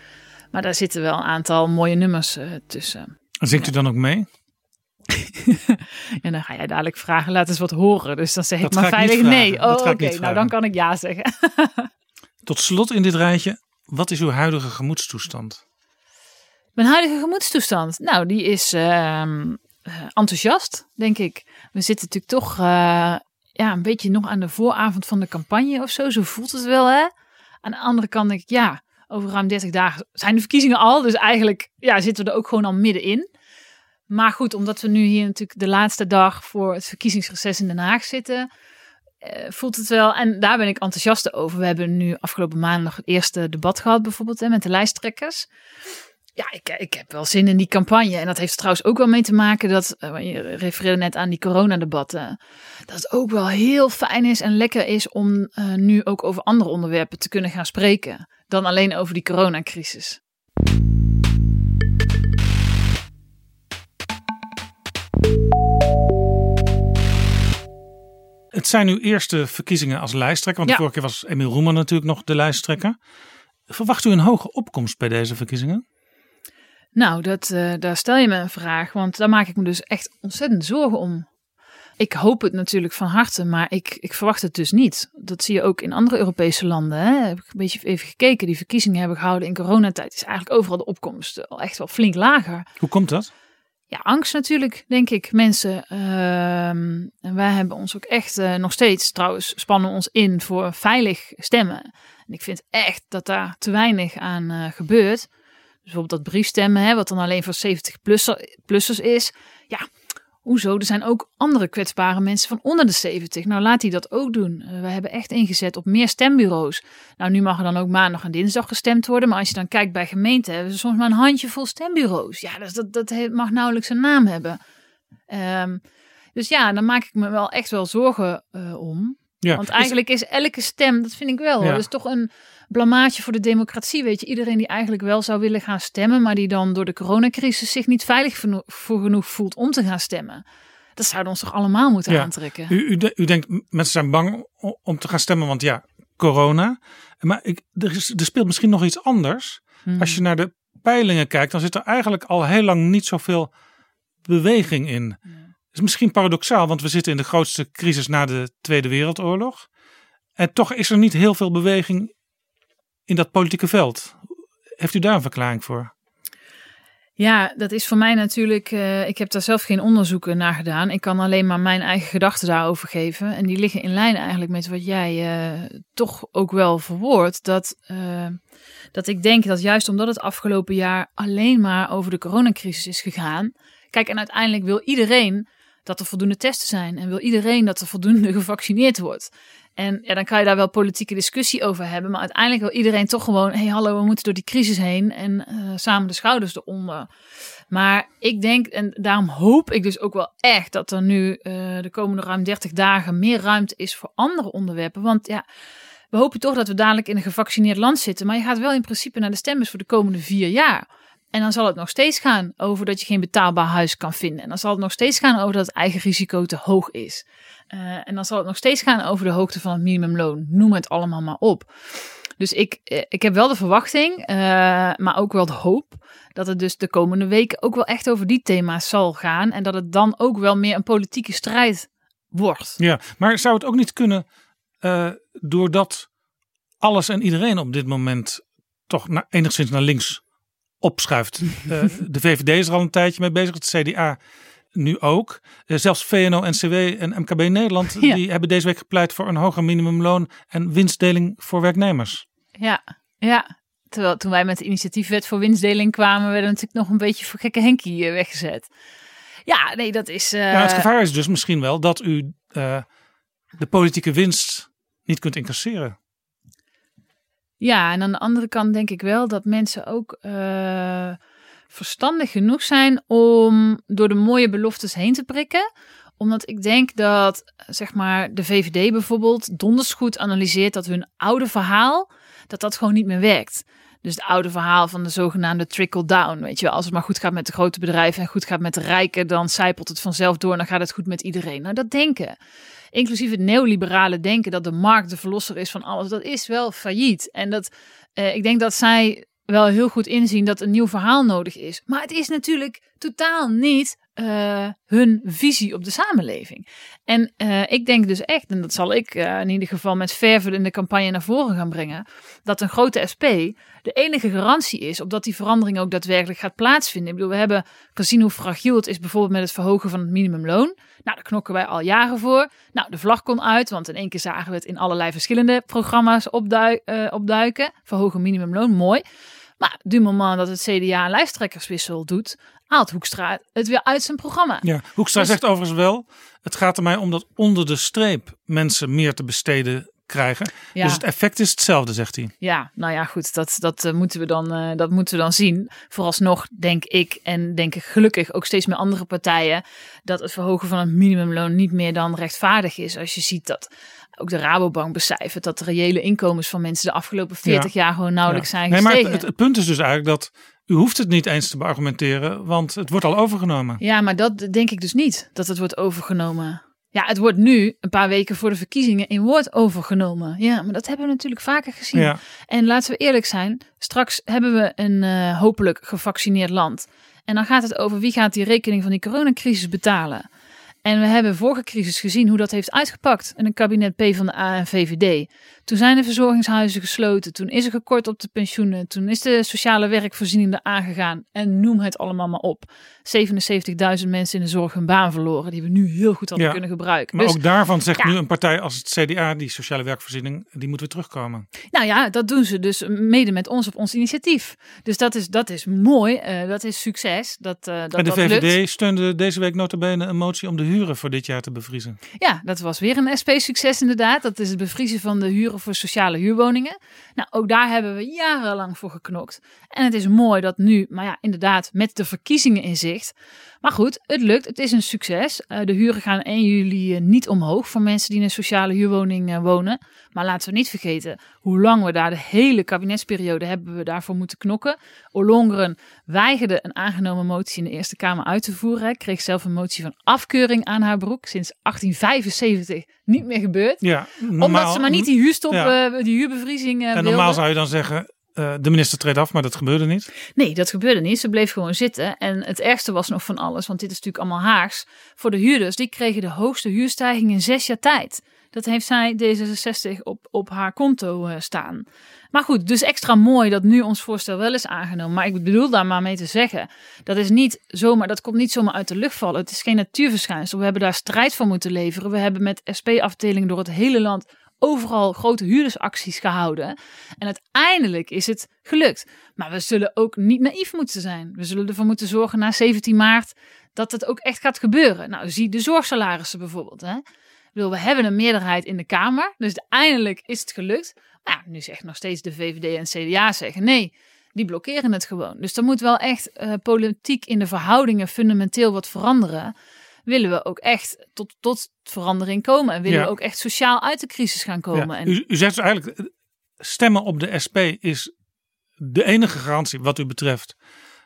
Maar daar zitten wel een aantal mooie nummers eh, tussen. En zingt u dan ook mee? [LAUGHS] En dan ga jij dadelijk vragen, laat eens wat horen. Dus dan zeg Dat ik maar ik veilig nee. Oh, oké. Nou, dan kan ik ja zeggen. [LAUGHS] Tot slot in dit rijtje, wat is uw huidige gemoedstoestand? Mijn huidige gemoedstoestand, nou, die is ehm, eh, enthousiast, denk ik. We zitten natuurlijk toch ja, een beetje nog aan de vooravond van de campagne of zo. Zo voelt het wel, hè? Aan de andere kant ik, ja, over ruim 30 dagen zijn de verkiezingen al. Dus eigenlijk ja, zitten we er ook gewoon al middenin. Maar goed, omdat we nu hier natuurlijk de laatste dag voor het verkiezingsreces in Den Haag zitten, eh, voelt het wel. En daar ben ik enthousiast over. We hebben nu afgelopen maandag het eerste debat gehad, bijvoorbeeld hè, met de lijsttrekkers. Ja, ik, ik heb wel zin in die campagne. En dat heeft er trouwens ook wel mee te maken dat, eh, je refereerde net aan die coronadebatten, dat het ook wel heel fijn is en lekker is om eh, nu ook over andere onderwerpen te kunnen gaan spreken. Dan alleen over die coronacrisis. Het zijn uw eerste verkiezingen als lijsttrekker, want Ja. de vorige keer was Emiel Roemer natuurlijk nog de lijsttrekker. Verwacht u een hoge opkomst bij deze verkiezingen? Nou, dat, eh, daar stel je me een vraag, want daar maak ik me dus echt ontzettend zorgen om. Ik hoop het natuurlijk van harte, maar ik, ik verwacht het dus niet. Dat zie je ook in andere Europese landen. Hè. Heb ik een beetje even gekeken. Die verkiezingen hebben gehouden in coronatijd. Is eigenlijk overal de opkomst al echt wel flink lager. Hoe komt dat? Ja, angst natuurlijk, denk ik, mensen. Ehm, en wij hebben ons ook echt eh, nog steeds, trouwens, spannen ons in voor veilig stemmen. En ik vind echt dat daar te weinig aan eh, gebeurt. Dus bijvoorbeeld dat briefstemmen, hè, wat dan alleen voor 70-plussers is. Ja, hoezo? Er zijn ook andere kwetsbare mensen van onder de 70. Nou, laat die dat ook doen. Eh, we hebben echt ingezet op meer stembureaus. Nou, nu mag er dan ook maandag en dinsdag gestemd worden. Maar als je dan kijkt bij gemeenten, hebben ze soms maar een handjevol stembureaus. Ja, dus dat, dat mag nauwelijks een naam hebben. Ehm, dus ja, dan maak ik me wel echt wel zorgen eh, om. Ja, Want eigenlijk is elke stem, dat vind ik wel, Ja. dat is toch een blamage voor de democratie. Weet je, iedereen die eigenlijk wel zou willen gaan stemmen, maar die dan door de coronacrisis zich niet veilig voor genoeg voelt om te gaan stemmen. Dat zouden ons toch allemaal moeten Ja. aantrekken. U, u, de- u denkt, mensen zijn bang om te gaan stemmen, want ja, corona. Maar ik, er, is, er speelt misschien nog iets anders. Hmm. Als je naar de peilingen kijkt, dan zit er eigenlijk al heel lang niet zoveel beweging in. Is misschien paradoxaal, want we zitten in de grootste crisis na de Tweede Wereldoorlog. En toch is er niet heel veel beweging in dat politieke veld. Heeft u daar een verklaring voor? Ja, dat is voor mij natuurlijk. eh, ik heb daar zelf geen onderzoeken naar gedaan. Ik kan alleen maar mijn eigen gedachten daarover geven. En die liggen in lijn eigenlijk met wat jij eh, toch ook wel verwoordt. Dat, eh, dat ik denk dat juist omdat het afgelopen jaar alleen maar over de coronacrisis is gegaan. Kijk, en uiteindelijk wil iedereen dat er voldoende testen zijn. En wil iedereen dat er voldoende [LAUGHS] gevaccineerd wordt. En ja, dan kan je daar wel politieke discussie over hebben. Maar uiteindelijk wil iedereen toch gewoon: hé, hey, hallo, we moeten door die crisis heen. En eh, samen de schouders eronder. Maar ik denk, en daarom hoop ik dus ook wel echt dat er nu eh, de komende ruim 30 dagen meer ruimte is voor andere onderwerpen. Want ja, we hopen toch dat we dadelijk in een gevaccineerd land zitten. Maar je gaat wel in principe naar de stembus voor de komende vier jaar. En dan zal het nog steeds gaan over dat je geen betaalbaar huis kan vinden. En dan zal het nog steeds gaan over dat het eigen risico te hoog is. Eh, en dan zal het nog steeds gaan over de hoogte van het minimumloon. Noem het allemaal maar op. Dus ik, eh, ik heb wel de verwachting, eh, maar ook wel de hoop dat het dus de komende weken ook wel echt over die thema's zal gaan. En dat het dan ook wel meer een politieke strijd wordt. Ja, maar zou het ook niet kunnen, doordat alles en iedereen op dit moment toch enigszins naar links opschuift. [LAUGHS] Eh, de VVD is er al een tijdje mee bezig, het CDA nu ook. Eh, zelfs VNO-NCW en MKB Nederland [LAUGHS] Ja. die hebben deze week gepleit voor een hoger minimumloon en winstdeling voor werknemers. Ja, ja. Terwijl toen wij met de initiatiefwet voor winstdeling kwamen, werden we natuurlijk nog een beetje voor gekke Henkie eh, weggezet. Ja, nee, dat is. Ja, het gevaar is dus misschien wel dat u de politieke winst niet kunt incasseren. Ja, en aan de andere kant denk ik wel dat mensen ook eh, verstandig genoeg zijn om door de mooie beloftes heen te prikken. Omdat ik denk dat, zeg maar, de VVD bijvoorbeeld donders goed analyseert dat hun oude verhaal, dat dat gewoon niet meer werkt. Dus het oude verhaal van de zogenaamde trickle-down. Weet je wel, als het maar goed gaat met de grote bedrijven en goed gaat met de rijken, dan zijpelt het vanzelf door en dan gaat het goed met iedereen. Nou, dat denken, inclusief het neoliberale denken dat de markt de verlosser is van alles, dat is wel failliet. En dat, eh, ik denk dat zij wel heel goed inzien dat een nieuw verhaal nodig is. Maar het is natuurlijk totaal niet eh, hun visie op de samenleving. En eh, ik denk dus echt, en dat zal ik eh, in ieder geval met verven in de campagne naar voren gaan brengen, dat een grote SP de enige garantie is op dat die verandering ook daadwerkelijk gaat plaatsvinden. Ik bedoel, we hebben gezien hoe fragiel het is bijvoorbeeld met het verhogen van het minimumloon. Nou, daar knokken wij al jaren voor. Nou, de vlag kon uit, want in één keer zagen we het in allerlei verschillende programma's opdui- opduiken. Verhogen minimumloon, mooi. Maar du moment dat het CDA een lijsttrekkerswissel doet, haalt Hoekstra het weer uit zijn programma. Ja, Hoekstra Dus- zegt overigens wel, het gaat er mij om dat onder de streep mensen meer te besteden krijgen. Ja. Dus het effect is hetzelfde, zegt hij. Ja, nou ja, goed, dat, dat, eh, moeten we dan, eh, dat moeten we dan zien. Vooralsnog denk ik en denk ik gelukkig ook steeds meer andere partijen dat het verhogen van het minimumloon niet meer dan rechtvaardig is. Als je ziet dat ook de Rabobank becijfert dat de reële inkomens van mensen de afgelopen 40 jaar gewoon nauwelijks Ja. zijn Nee, maar gestegen. het, het punt is dus eigenlijk dat u hoeft het niet eens te beargumenteren, want het wordt al overgenomen. Ja, maar dat denk ik dus niet, dat het wordt overgenomen. Ja, het wordt nu, een paar weken voor de verkiezingen, in woord overgenomen. Ja, maar dat hebben we natuurlijk vaker gezien. Ja. En laten we eerlijk zijn, straks hebben we een eh, hopelijk gevaccineerd land. En dan gaat het over wie gaat die rekening van die coronacrisis betalen. En we hebben vorige crisis gezien hoe dat heeft uitgepakt in een kabinet P van de A en VVD. Toen zijn de verzorgingshuizen gesloten, toen is er gekort op de pensioenen, toen is de sociale werkvoorziening er aangegaan en noem het allemaal maar op. 77.000 mensen in de zorg hun baan verloren, die we nu heel goed hadden Ja, kunnen gebruiken. Maar Dus- ook daarvan zegt ja. nu een partij als het CDA, die sociale werkvoorziening, die moet weer terugkomen. Nou ja, dat doen ze dus mede met ons op ons initiatief. Dus dat is, dat is mooi, eh, dat is succes. Dat, eh, dat, en de lukt. VVD steunde deze week notabene een motie om de huren voor dit jaar te bevriezen. Ja, dat was weer een SP-succes inderdaad. Dat is het bevriezen van de huren voor sociale huurwoningen. Nou, ook daar hebben we jarenlang voor geknokt. En het is mooi dat nu, maar ja, inderdaad, met de verkiezingen in zicht. Maar goed, het lukt. Het is een succes. Eh, de huren gaan 1 juli eh, niet omhoog voor mensen die in een sociale huurwoning eh, wonen. Maar laten we niet vergeten hoe lang we daar de hele kabinetsperiode hebben we daarvoor moeten knokken. Ollongren weigerde een aangenomen motie in de Eerste Kamer uit te voeren. Hij kreeg zelf een motie van afkeuring aan haar broek. Sinds 1875 niet meer gebeurd. Ja, Omdat ze maar niet die huurstop, Ja. die huurbevriezing En normaal wilden. zou je dan zeggen, eh, de minister treedt af, maar dat gebeurde niet. Nee, dat gebeurde niet. Ze bleef gewoon zitten. En het ergste was nog van alles, want dit is natuurlijk allemaal haags. Voor de huurders, die kregen de hoogste huurstijging in zes jaar tijd. Dat heeft zij D66 op, op haar konto eh, staan. Maar goed, dus extra mooi dat nu ons voorstel wel is aangenomen. Maar ik bedoel daar maar mee te zeggen, dat is niet zomaar, dat komt niet zomaar uit de lucht vallen. Het is geen natuurverschijnsel. We hebben daar strijd voor moeten leveren. We hebben met SP-afdelingen door het hele land overal grote huurdersacties gehouden. En uiteindelijk is het gelukt. Maar we zullen ook niet naïef moeten zijn. We zullen ervoor moeten zorgen na 17 maart dat het ook echt gaat gebeuren. Nou, zie de zorgsalarissen bijvoorbeeld. Hè? We hebben een meerderheid in de Kamer. Dus eindelijk is het gelukt. Ja, nu zegt nog steeds de VVD en CDA zeggen nee. Die blokkeren het gewoon. Dus er moet wel echt eh, politiek in de verhoudingen fundamenteel wat veranderen. Willen we ook echt tot, tot verandering komen. En willen Ja. we ook echt sociaal uit de crisis gaan komen. Ja, En u, u zegt dus eigenlijk, eh, stemmen op de SP is de enige garantie wat u betreft.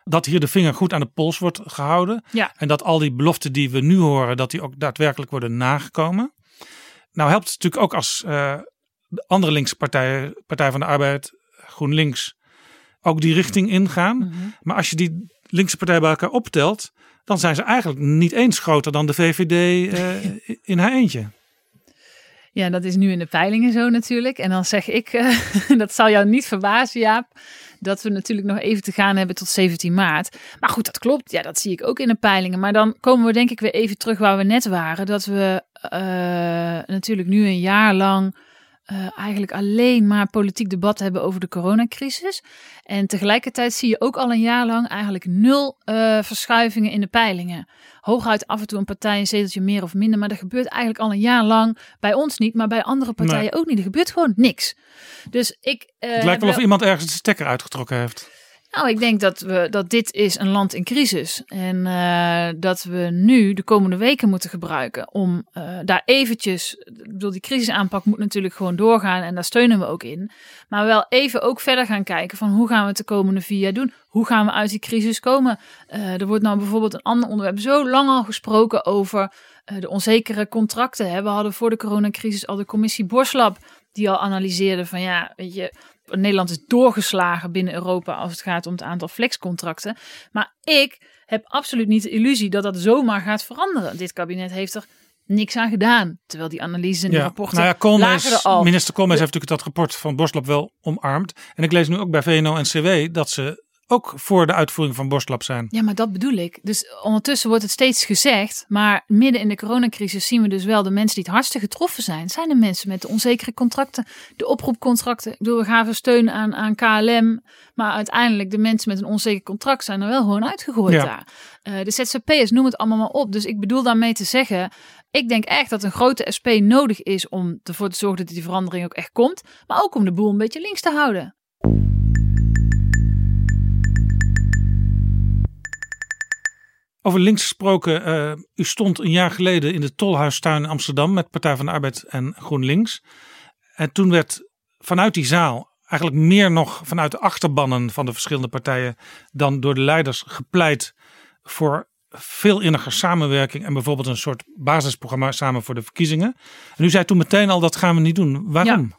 Dat hier de vinger goed aan de pols wordt gehouden. Ja. En dat al die beloften die we nu horen, dat die ook daadwerkelijk worden nagekomen. Nou helpt het natuurlijk ook als eh, de andere linkse partijen, Partij van de Arbeid, GroenLinks, ook die richting ingaan. Mhm. Maar als je die linkse partijen bij elkaar optelt, dan zijn ze eigenlijk niet eens groter dan de VVD eh, [LAUGHS] in haar eentje. Ja, dat is nu in de peilingen zo natuurlijk. En dan zeg ik, eh, [LAUGHS] dat zal jou niet verbazen, Jaap, dat we natuurlijk nog even te gaan hebben tot 17 maart. Maar goed, dat klopt. Ja, dat zie ik ook in de peilingen. Maar dan komen we denk ik weer even terug waar we net waren. Dat we eh, natuurlijk nu een jaar lang eh, eigenlijk alleen maar politiek debat hebben over de coronacrisis. En tegelijkertijd zie je ook al een jaar lang eigenlijk nul eh, verschuivingen in de peilingen. Hooguit af en toe een partij een zeteltje meer of minder. Maar dat gebeurt eigenlijk al een jaar lang bij ons niet, maar bij andere partijen ook niet. Er gebeurt gewoon niks. Dus ik. het lijkt wel wel of iemand ergens de stekker uitgetrokken heeft. Nou, ik denk dat, we, dat dit is een land in crisis. En eh, dat we nu de komende weken moeten gebruiken om eh, daar eventjes... Ik bedoel, die crisisaanpak moet natuurlijk gewoon doorgaan en daar steunen we ook in. Maar wel even ook verder gaan kijken van hoe gaan we het de komende vier jaar doen? Hoe gaan we uit die crisis komen? Eh, er wordt nou bijvoorbeeld een ander onderwerp zo lang al gesproken over de onzekere contracten. Hè? We hadden voor de coronacrisis al de commissie Borslab die al analyseerde van ja, weet je... Nederland is doorgeslagen binnen Europa als het gaat om het aantal flexcontracten. Maar ik heb absoluut niet de illusie dat dat zomaar gaat veranderen. Dit kabinet heeft er niks aan gedaan. Terwijl die analyses en die rapporten nou ja, lagen Koolmees, er al. minister Koolmees heeft natuurlijk dat rapport van Borstlab wel omarmd. En ik lees nu ook bij VNO en CW dat ze ook voor de uitvoering van Borstlab zijn. Ja, maar dat bedoel ik. Dus ondertussen wordt het steeds gezegd. Maar midden in de coronacrisis zien we dus wel de mensen die het hardste getroffen zijn. Zijn de mensen met de onzekere contracten, de oproepcontracten. Ik bedoel, we gaven steun aan, aan KLM. Maar uiteindelijk de mensen met een onzeker contract zijn er wel gewoon uitgegooid Ja. daar. Eh, de ZZP'ers, noem het allemaal maar op. Dus ik bedoel daarmee te zeggen... Ik denk echt dat een grote SP nodig is om ervoor te zorgen dat die verandering ook echt komt. Maar ook om de boel een beetje links te houden. Over links gesproken, eh, u stond een jaar geleden in de Tolhuistuin in Amsterdam met Partij van de Arbeid en GroenLinks. En toen werd vanuit die zaal, eigenlijk meer nog vanuit de achterbannen van de verschillende partijen dan door de leiders gepleit voor veel inniger samenwerking en bijvoorbeeld een soort basisprogramma samen voor de verkiezingen. En u zei toen meteen al dat gaan we niet doen. Waarom?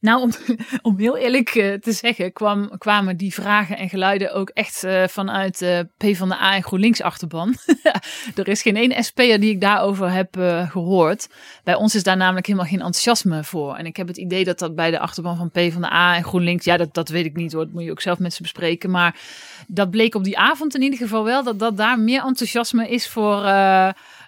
Nou, om, [LAUGHS] om heel eerlijk eh, te zeggen, kwam, kwamen die vragen en geluiden ook echt eh, vanuit eh PvdA en GroenLinks achterban. [LAUGHS] er is geen één SP'er die ik daarover heb eh, gehoord. Bij ons is daar namelijk helemaal geen enthousiasme voor. En ik heb het idee dat dat bij de achterban van PvdA en GroenLinks, ja, dat, dat weet ik niet hoor, dat moet je ook zelf met ze bespreken. Maar dat bleek op die avond in ieder geval wel, dat, dat daar meer enthousiasme is voor, eh,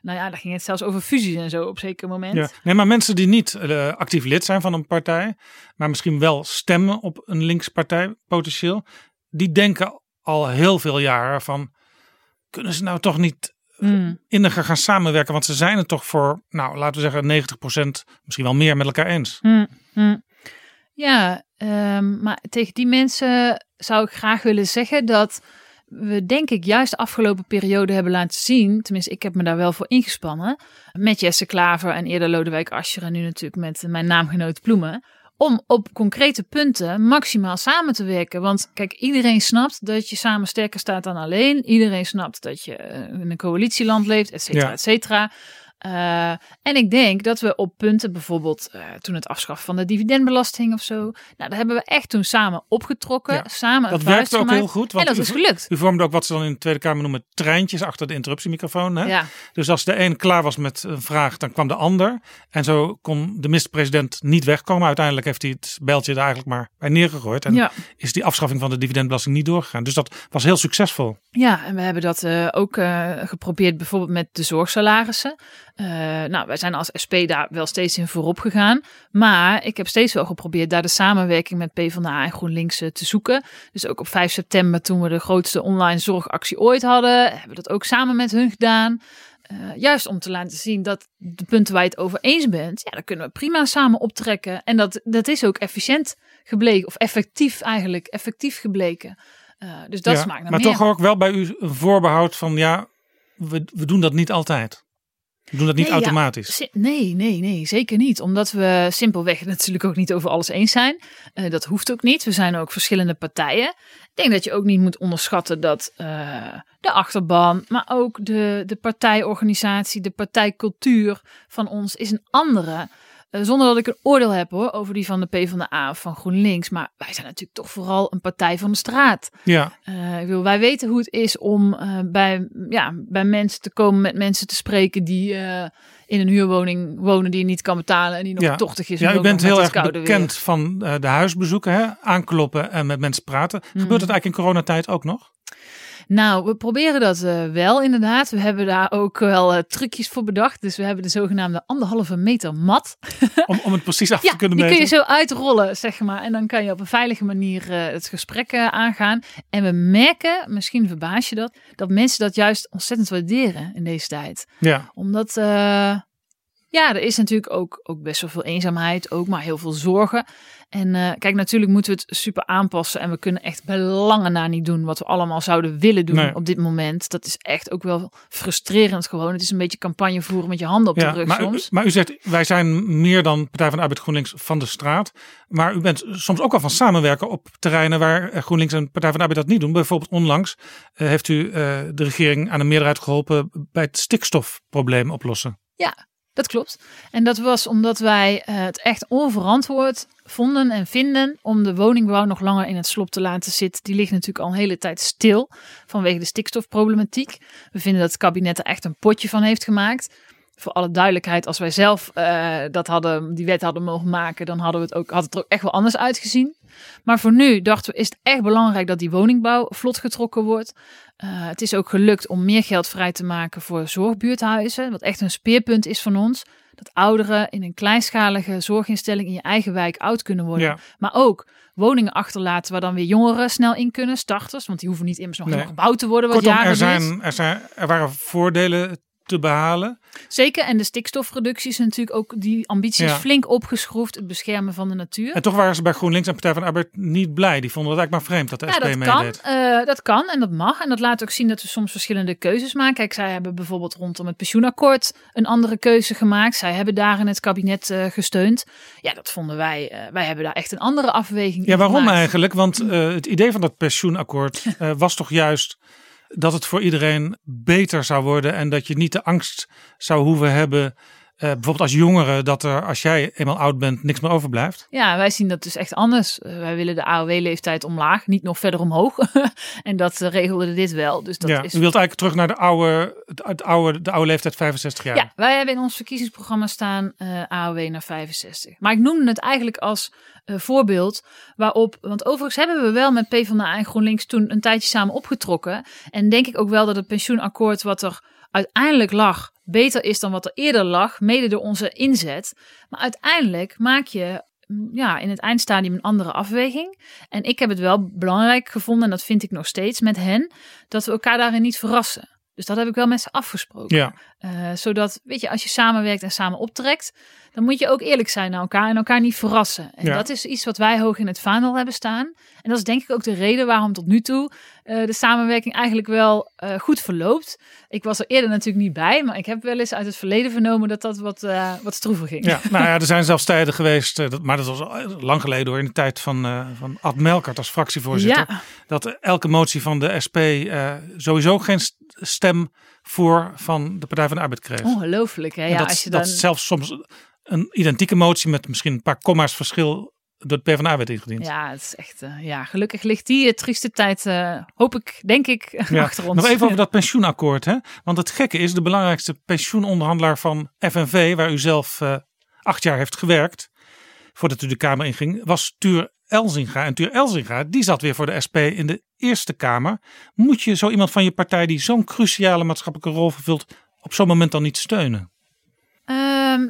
nou ja, daar ging het zelfs over fusies en zo op zeker moment. Ja. Nee, maar mensen die niet eh, actief lid zijn van een partij, maar misschien wel stemmen op een linkspartij potentieel, die denken al heel veel jaren van, kunnen ze nou toch niet Mm. inniger gaan samenwerken? Want ze zijn het toch voor, nou laten we zeggen 90%, misschien wel meer met elkaar eens. Hm, hm. Ja, ehm, maar tegen die mensen zou ik graag willen zeggen dat we denk ik juist de afgelopen periode hebben laten zien, tenminste ik heb me daar wel voor ingespannen, met Jesse Klaver en eerder Lodewijk Asscher en nu natuurlijk met mijn naamgenoot Ploemen, om op concrete punten maximaal samen te werken. Want kijk, iedereen snapt dat je samen sterker staat dan alleen. Iedereen snapt dat je eh, in een coalitieland leeft, et cetera, Ja. et cetera. Eh, en ik denk dat we op punten, bijvoorbeeld eh, toen het afschaffen van de dividendbelasting of zo, nou, daar hebben we echt toen samen opgetrokken, Ja, samen Dat werkte ook gemaakt. heel goed. En dat u is gelukt. U vormde ook wat ze dan in de Tweede Kamer noemen treintjes achter de interruptiemicrofoon. Hè? Ja, Dus als de een klaar was met een vraag, dan kwam de ander. En zo kon de minister-president niet wegkomen. Uiteindelijk heeft hij het bijltje er eigenlijk maar bij neergegooid. En ja. is die afschaffing van de dividendbelasting niet doorgegaan. Dus dat was heel succesvol. Ja, en we hebben dat eh, ook geprobeerd bijvoorbeeld met de zorgsalarissen. Eh, nou, wij zijn als SP daar wel steeds in voorop gegaan. Maar ik heb steeds wel geprobeerd daar de samenwerking met PvdA en GroenLinks eh, te zoeken. Dus ook op 5 september, toen we de grootste online zorgactie ooit hadden, hebben we dat ook samen met hun gedaan. Eh, juist om te laten zien dat de punten waar je het over eens bent, ja, daar kunnen we prima samen optrekken. En dat, dat is ook efficiënt gebleken, of effectief eigenlijk, effectief gebleken. Dus dat Ja, smaakt naar maar meer. toch ook wel bij u een voorbehoud van ja, we, we doen dat niet altijd. We doen dat niet Nee, automatisch. Nee, nee, nee, zeker niet. Omdat we simpelweg [LAUGHS] natuurlijk ook niet over alles eens zijn. Eh, dat hoeft ook niet. We zijn ook verschillende partijen. Ik denk dat je ook niet moet onderschatten dat eh, de achterban, maar ook de, de partijorganisatie, de partijcultuur van ons is een andere. Eh, zonder dat ik een oordeel heb hoor, over die van de PvdA of van GroenLinks. Maar wij zijn natuurlijk toch vooral een partij van de straat. Ja, Eh, ik wil, wij weten hoe het is om eh, bij, ja, bij mensen te komen, met mensen te spreken die in een huurwoning wonen die je niet kan betalen en die nog Ja. tochtig is. ja u bent heel erg bekend weer. van de huisbezoeken, hè? aankloppen en met mensen praten. Gebeurt het eigenlijk in coronatijd ook nog? Nou, we proberen dat eh, wel inderdaad. We hebben daar ook wel eh, trucjes voor bedacht. Dus we hebben de zogenaamde anderhalve meter mat. [LAUGHS] Om, om het precies af Ja, te kunnen die meten? kun je zo uitrollen, zeg maar. En dan kan je op een veilige manier eh, het gesprek aangaan. En we merken, misschien verbaas je dat, dat mensen dat juist ontzettend waarderen in deze tijd. Ja, Omdat, ja, er is natuurlijk ook, ook best wel veel eenzaamheid, ook maar heel veel zorgen. En eh, kijk, natuurlijk moeten we het super aanpassen. En we kunnen echt bij lange na niet doen wat we allemaal zouden willen doen Nee. op dit moment. Dat is echt ook wel frustrerend gewoon. Het is een beetje campagne voeren met je handen op de ja rug maar, u- soms. maar u zegt, wij zijn meer dan Partij van de Arbeid GroenLinks van de straat. Maar u bent soms ook wel van samenwerken op terreinen waar eh, GroenLinks en Partij van de Arbeid dat niet doen. Bijvoorbeeld onlangs eh, heeft u de regering aan een meerderheid geholpen bij het stikstofprobleem oplossen. Dat klopt. En dat was omdat wij eh, het echt onverantwoord vonden en vinden om de woningbouw nog langer in het slop te laten zitten. Die ligt natuurlijk al een hele tijd stil vanwege de stikstofproblematiek. We vinden dat het kabinet er echt een potje van heeft gemaakt. Voor alle duidelijkheid, als wij zelf eh, dat hadden, die wet hadden mogen maken, dan hadden we het ook, had het er ook echt wel anders uitgezien. Maar voor nu dachten we, is het echt belangrijk dat die woningbouw vlot getrokken wordt. Eh, het is ook gelukt om meer geld vrij te maken voor zorgbuurthuizen, wat echt een speerpunt is van ons. Dat ouderen in een kleinschalige zorginstelling in je eigen wijk oud kunnen worden. Ja. Maar ook woningen achterlaten waar dan weer jongeren snel in kunnen, starters. Want die hoeven niet immers nog Nee. gebouwd te worden. Wat Kortom, jaren er, zijn, er, zijn, er waren voordelen te behalen. Zeker, en de stikstofreductie is natuurlijk ook die ambitie is Ja. flink opgeschroefd. Het beschermen van de natuur. En toch waren ze bij GroenLinks en Partij van de Arbeid niet blij. Die vonden het eigenlijk maar vreemd dat de Ja, SP dat kan. eh, dat kan en dat mag. En dat laat ook zien dat we soms verschillende keuzes maken. Kijk, zij hebben bijvoorbeeld rondom het pensioenakkoord een andere keuze gemaakt. Zij hebben daar in het kabinet eh, gesteund. Ja, dat vonden wij. eh, wij hebben daar echt een andere afweging Ja, in waarom gemaakt. eigenlijk? Want het idee van dat pensioenakkoord [LAUGHS] was toch juist dat het voor iedereen beter zou worden en dat je niet de angst zou hoeven hebben, eh, bijvoorbeeld als jongere, dat er als jij eenmaal oud bent niks meer overblijft. Ja, wij zien dat dus echt anders. Eh, wij willen de AOW-leeftijd omlaag, niet nog verder omhoog. [LAUGHS] en dat eh, regelde dit wel. Dus dat ja, is U wilt eigenlijk terug naar de oude, het, oude, de oude leeftijd 65 jaar. Ja, wij hebben in ons verkiezingsprogramma staan AOW naar 65. Maar ik noemde het eigenlijk als voorbeeld waarop, want overigens hebben we wel met PvdA en GroenLinks toen een tijdje samen opgetrokken. En denk ik ook wel dat het pensioenakkoord wat er uiteindelijk lag beter is dan wat er eerder lag, mede door onze inzet. Maar uiteindelijk maak je mm, ja, in het eindstadium een andere afweging. En ik heb het wel belangrijk gevonden, en dat vind ik nog steeds met hen, dat we elkaar daarin niet verrassen. Dus dat heb ik wel met ze afgesproken. Ja. Eh, zodat, weet je, als je samenwerkt en samen optrekt, dan moet je ook eerlijk zijn naar elkaar en elkaar niet verrassen. En Ja. dat is iets wat wij hoog in het vaandel hebben staan. En dat is denk ik ook de reden waarom tot nu toe eh, de samenwerking eigenlijk wel eh, goed verloopt. Ik was er eerder natuurlijk niet bij, maar ik heb wel eens uit het verleden vernomen dat dat wat, wat stroever ging. Ja, nou ja, [LAUGHS] er zijn zelfs tijden geweest, dat, maar dat was lang geleden hoor, in de tijd van, van Ad Melkert als fractievoorzitter. Ja. Dat elke motie van de SP sowieso geen st- stem voor van de Partij van de Arbeid kreeg. Ongelooflijk, hè? Ja, dat, als je dat dan... zelfs soms een identieke motie met misschien een paar komma's verschil door de PvdA werd ingediend. Ja, het is echt, eh, ja, gelukkig ligt die eh, trieste tijd, eh, hoop ik, denk ik, [LAUGHS] Ja, achter ons. Nog even over [LAUGHS] dat pensioenakkoord. Hè? Want het gekke is, de belangrijkste pensioenonderhandelaar van FNV, waar u zelf acht jaar heeft gewerkt, voordat u de Kamer inging, was Tuur Elzinga. En Tuur Elzinga, die zat weer voor de SP in de Eerste Kamer. Moet je zo iemand van je partij die zo'n cruciale maatschappelijke rol vervult, op zo'n moment dan niet steunen? Ehm,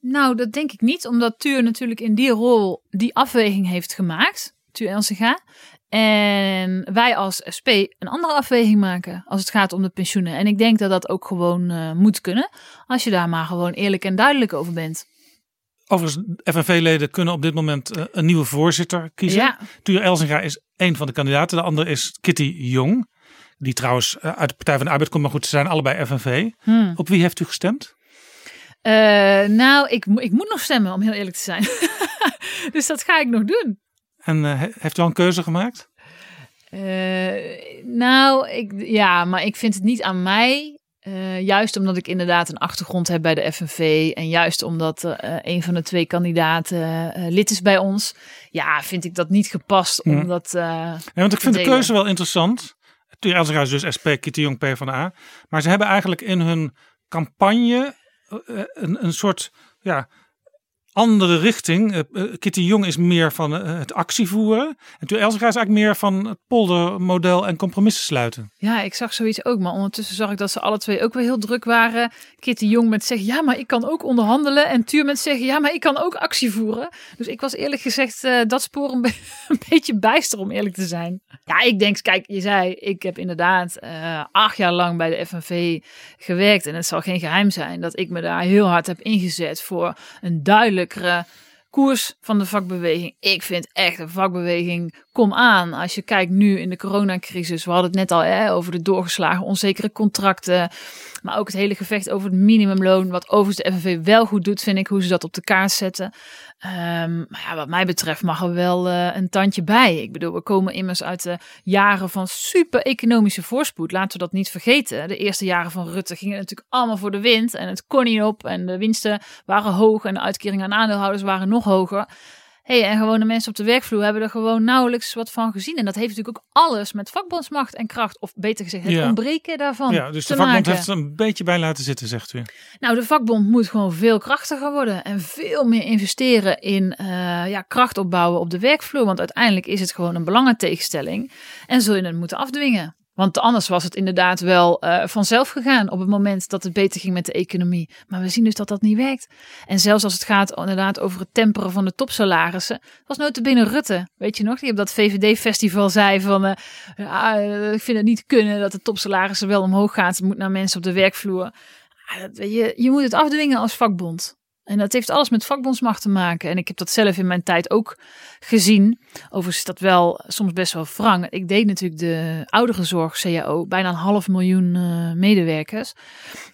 nou, dat denk ik niet, omdat Tuur natuurlijk in die rol die afweging heeft gemaakt, Tuur Elsinga. En wij als SP een andere afweging maken als het gaat om de pensioenen. En ik denk dat dat ook gewoon eh, moet kunnen, als je daar maar gewoon eerlijk en duidelijk over bent. Overigens, FNV-leden kunnen op dit moment eh, een nieuwe voorzitter kiezen. Ja. Tuur Elzinga is één van de kandidaten. De andere is Kitty Jong. Die trouwens eh, uit de Partij van de Arbeid komt, maar goed, ze zijn allebei FNV. Hmm. Op wie heeft u gestemd? Eh, nou, ik, ik moet nog stemmen, om heel eerlijk te zijn. [LAUGHS] dus dat ga ik nog doen. En he- heeft u al een keuze gemaakt? Nou, ik, ja, maar ik vind het niet aan mij Eh, juist omdat ik inderdaad een achtergrond heb bij de FNV. En juist omdat eh, een van de twee kandidaten eh, lid is bij ons. Ja, vind ik dat niet gepast. Ja. Om dat, eh, Ja, want ik vind de keuze wel interessant. Tuur is dus SP, Kitty Jong PvdA. Maar ze hebben eigenlijk in hun campagne een, een soort ja, andere richting. Eh, eh, Kitty Jong is meer van eh, het actievoeren. En Tuur Elzega is eigenlijk meer van het poldermodel en compromissen sluiten. Ja, ik zag zoiets ook. Maar ondertussen zag ik dat ze alle twee ook weer heel druk waren. Kitty Jong met zeggen, ja, maar ik kan ook onderhandelen. En Tuur met zeggen, ja, maar ik kan ook actie voeren. Dus ik was eerlijk gezegd dat spoor een, be- [LAUGHS] een beetje bijster, om eerlijk te zijn. Ja, ik denk, kijk, je zei, ik heb inderdaad acht jaar lang bij de FNV gewerkt. En het zal geen geheim zijn dat ik me daar heel hard heb ingezet voor een koers van de vakbeweging. Ik vind echt een vakbeweging, kom aan. Als je kijkt nu in de coronacrisis, we hadden het net al hè, over de doorgeslagen onzekere contracten. Maar ook het hele gevecht over het minimumloon. Wat overigens de FNV wel goed doet, vind ik, hoe ze dat op de kaart zetten. Ehm, maar ja, wat mij betreft mag er wel eh, een tandje bij. Ik bedoel, we komen immers uit de jaren van super economische voorspoed. Laten we dat niet vergeten. De eerste jaren van Rutte gingen natuurlijk allemaal voor de wind. En het kon niet op. En de winsten waren hoog. En de uitkeringen aan aandeelhouders waren nog hoger. Hey, en gewone mensen op de werkvloer hebben er gewoon nauwelijks wat van gezien. En dat heeft natuurlijk ook alles met vakbondsmacht en kracht, of beter gezegd, het Ja. ontbreken daarvan. ja, dus te de vakbond maken. heeft er een beetje bij laten zitten, zegt u. Nou, de vakbond moet gewoon veel krachtiger worden en veel meer investeren in eh, ja, kracht opbouwen op de werkvloer. Want uiteindelijk is het gewoon een belangentegenstelling en zul je het moeten afdwingen. Want anders was het inderdaad wel eh, vanzelf gegaan op het moment dat het beter ging met de economie. Maar we zien dus dat dat niet werkt. En zelfs als het gaat inderdaad over het temperen van de topsalarissen, was notabene Rutte, weet je nog, die op dat VVD-festival zei van, eh, ja, eh, ik vind het niet kunnen dat de topsalarissen wel omhoog gaan. Het moet naar mensen op de werkvloer. Weet je, je moet het afdwingen als vakbond. En dat heeft alles met vakbondsmacht te maken. En ik heb dat zelf in mijn tijd ook gezien. Overigens is dat wel soms best wel wrang. Ik deed natuurlijk de ouderenzorg CAO, bijna een half miljoen eh, medewerkers.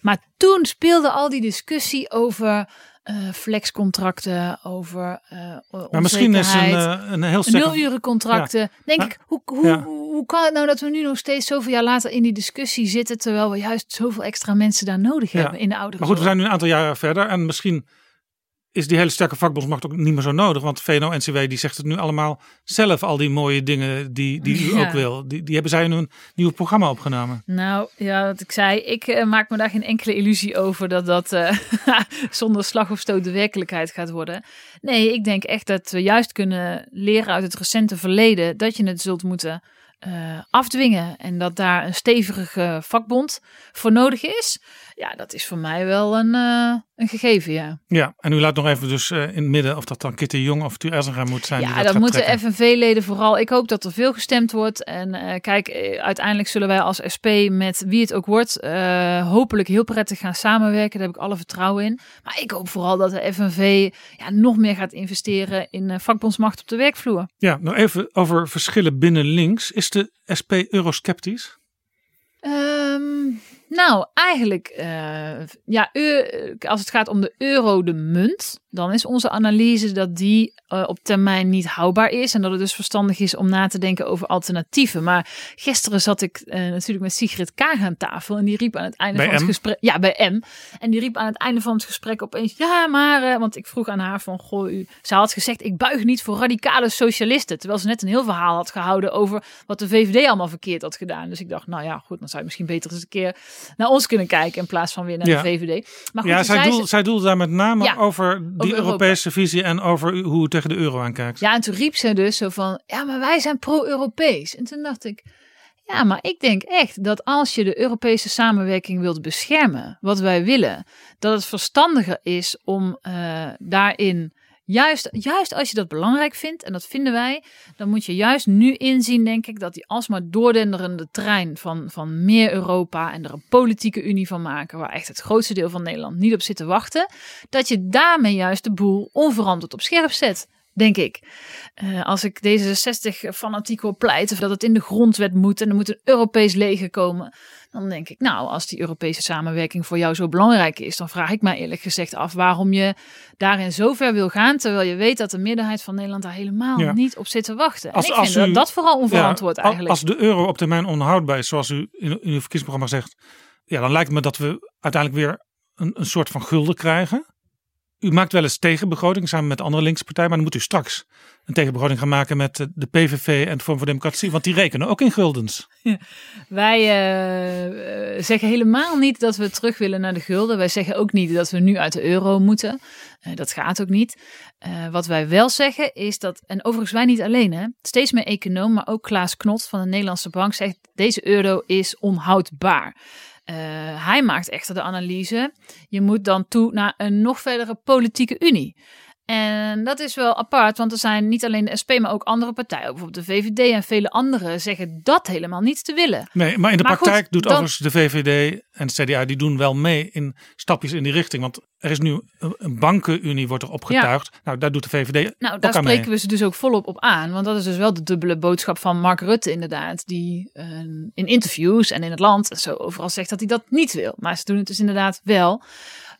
Maar toen speelde al die discussie over eh, flexcontracten, over eh Maar misschien is een, een heel. Nulurencontracten. Denk Maar- ik, hoe, hoe, Ja. hoe kan het nou dat we nu nog steeds zoveel jaar later in die discussie zitten, terwijl we juist zoveel extra mensen daar nodig hebben in de oude Maar goed, we zijn nu een aantal jaren verder en misschien is die hele sterke vakbondsmacht ook niet meer zo nodig. Want VNO-NCW die zegt het nu allemaal zelf, al die mooie dingen die, die u Ja. ook wil. Die, die hebben zij in hun nieuwe programma opgenomen. Nou, ja, wat ik zei, ik eh, maak me daar geen enkele illusie over dat dat eh, [LAUGHS] zonder slag of stoot de werkelijkheid gaat worden. Nee, ik denk echt dat we juist kunnen leren uit het recente verleden dat je het zult moeten eh, afdwingen en dat daar een stevige vakbond voor nodig is. Ja, dat is voor mij wel een, een gegeven, ja. Ja, en u laat nog even dus eh, in het midden of dat dan Kitty Jong of Tuur Erzenga moet zijn. die Ja, dat dat moeten. FNV-leden vooral. Ik hoop dat er veel gestemd wordt. En eh, kijk, eh, uiteindelijk zullen wij als SP met wie het ook wordt, hopelijk heel prettig gaan samenwerken. Daar heb ik alle vertrouwen in. Maar ik hoop vooral dat de FNV ja, nog meer gaat investeren in vakbondsmacht op de werkvloer. Ja, nou even over verschillen binnen links. Is de SP eurosceptisch? Ehm, nou, eigenlijk, eh, ja, eu- als het gaat om de euro, de munt, dan is onze analyse dat die eh, op termijn niet houdbaar is. En dat het dus verstandig is om na te denken over alternatieven. Maar gisteren zat ik eh, natuurlijk met Sigrid Kaag aan tafel. En die riep aan het einde Bij van het gesprek. Ja, bij M. En die riep aan het einde van het gesprek opeens. Ja, maar. eh, want ik vroeg aan haar van. Goh, u. Ze had gezegd: Ik buig niet voor radicale socialisten. Terwijl ze net een heel verhaal had gehouden over wat de VVD allemaal verkeerd had gedaan. Dus ik dacht, nou ja, goed, dan zou je misschien beter eens een keer naar ons kunnen kijken. In plaats van weer naar Ja. de VVD. Maar goed, ja, toen zij, zei doel, ze- zij doelde daar met name Ja, over die. Europese visie en over hoe u tegen de euro aankijkt. Ja, en toen riep ze dus zo van, ja, maar wij zijn pro-Europees. En toen dacht ik, ja, maar ik denk echt dat als je de Europese samenwerking wilt beschermen, wat wij willen, dat het verstandiger is om eh, daarin, juist, juist als je dat belangrijk vindt, en dat vinden wij, dan moet je juist nu inzien, denk ik, dat die alsmaar doordenderende trein van, van meer Europa en er een politieke unie van maken, waar echt het grootste deel van Nederland niet op zit te wachten, dat je daarmee juist de boel onverantwoord op scherp zet. Denk ik. Eh, als ik D66 fanatiek wil pleiten dat het in de grondwet moet en er moet een Europees leger komen, dan denk ik, nou, als die Europese samenwerking voor jou zo belangrijk is, dan vraag ik mij eerlijk gezegd af waarom je daarin zo ver wil gaan, terwijl je weet dat de meerderheid van Nederland daar helemaal Ja. niet op zit te wachten. En Als- ik als vind u- dat dat vooral onverantwoord Ja, eigenlijk. Als de euro op termijn onhoudbaar is, zoals u in, in uw verkiezingsprogramma zegt, Ja, dan lijkt me dat we uiteindelijk weer een, een soort van gulden krijgen. U maakt wel eens tegenbegroting samen met andere linkse partijen, maar dan moet u straks een tegenbegroting gaan maken met eh, de PVV en de Vorm voor Democratie, want die rekenen ook in guldens. [LAUGHS] Wij uh, zeggen helemaal niet dat we terug willen naar de gulden. Wij zeggen ook niet dat we nu uit de euro moeten. Dat gaat ook niet. Wat wij wel zeggen is dat, en overigens wij niet alleen, hè, steeds meer econoom, maar ook Klaas Knot van de Nederlandse Bank zegt: deze euro is onhoudbaar. Uh, hij maakt echter de analyse: je moet dan toe naar een nog verdere politieke unie. En dat is wel apart, want er zijn niet alleen de SP, maar ook andere partijen, bijvoorbeeld de VVD en vele anderen, zeggen dat helemaal niet te willen. Nee, maar in de maar praktijk goed, doet dan... overigens de VVD en de CDA, die doen wel mee in stapjes in die richting. Want er is nu een bankenunie, wordt er opgetuigd. Ja. Nou, daar doet de VVD Nou, daar spreken mee. we ze dus ook volop op aan. Want dat is dus wel de dubbele boodschap van Mark Rutte inderdaad. Die uh, in interviews en in het land zo overal zegt dat hij dat niet wil. Maar ze doen het dus inderdaad wel.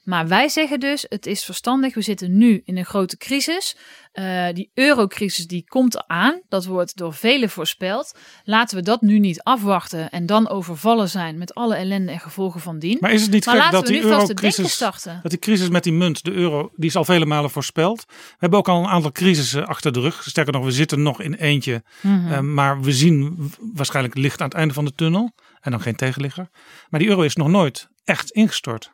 Maar wij zeggen dus, het is verstandig. We zitten nu in een grote crisis. Uh, die eurocrisis die komt eraan. Dat wordt door velen voorspeld. Laten we dat nu niet afwachten en dan overvallen zijn met alle ellende en gevolgen van dien. Maar is het niet gek dat die eurocrisis, dat die crisis met die munt, de euro, die is al vele malen voorspeld. We hebben ook al een aantal crisissen achter de rug. Sterker nog, we zitten nog in eentje. Mm -hmm. uh, maar we zien waarschijnlijk licht aan het einde van de tunnel. En dan geen tegenligger. Maar die euro is nog nooit echt ingestort.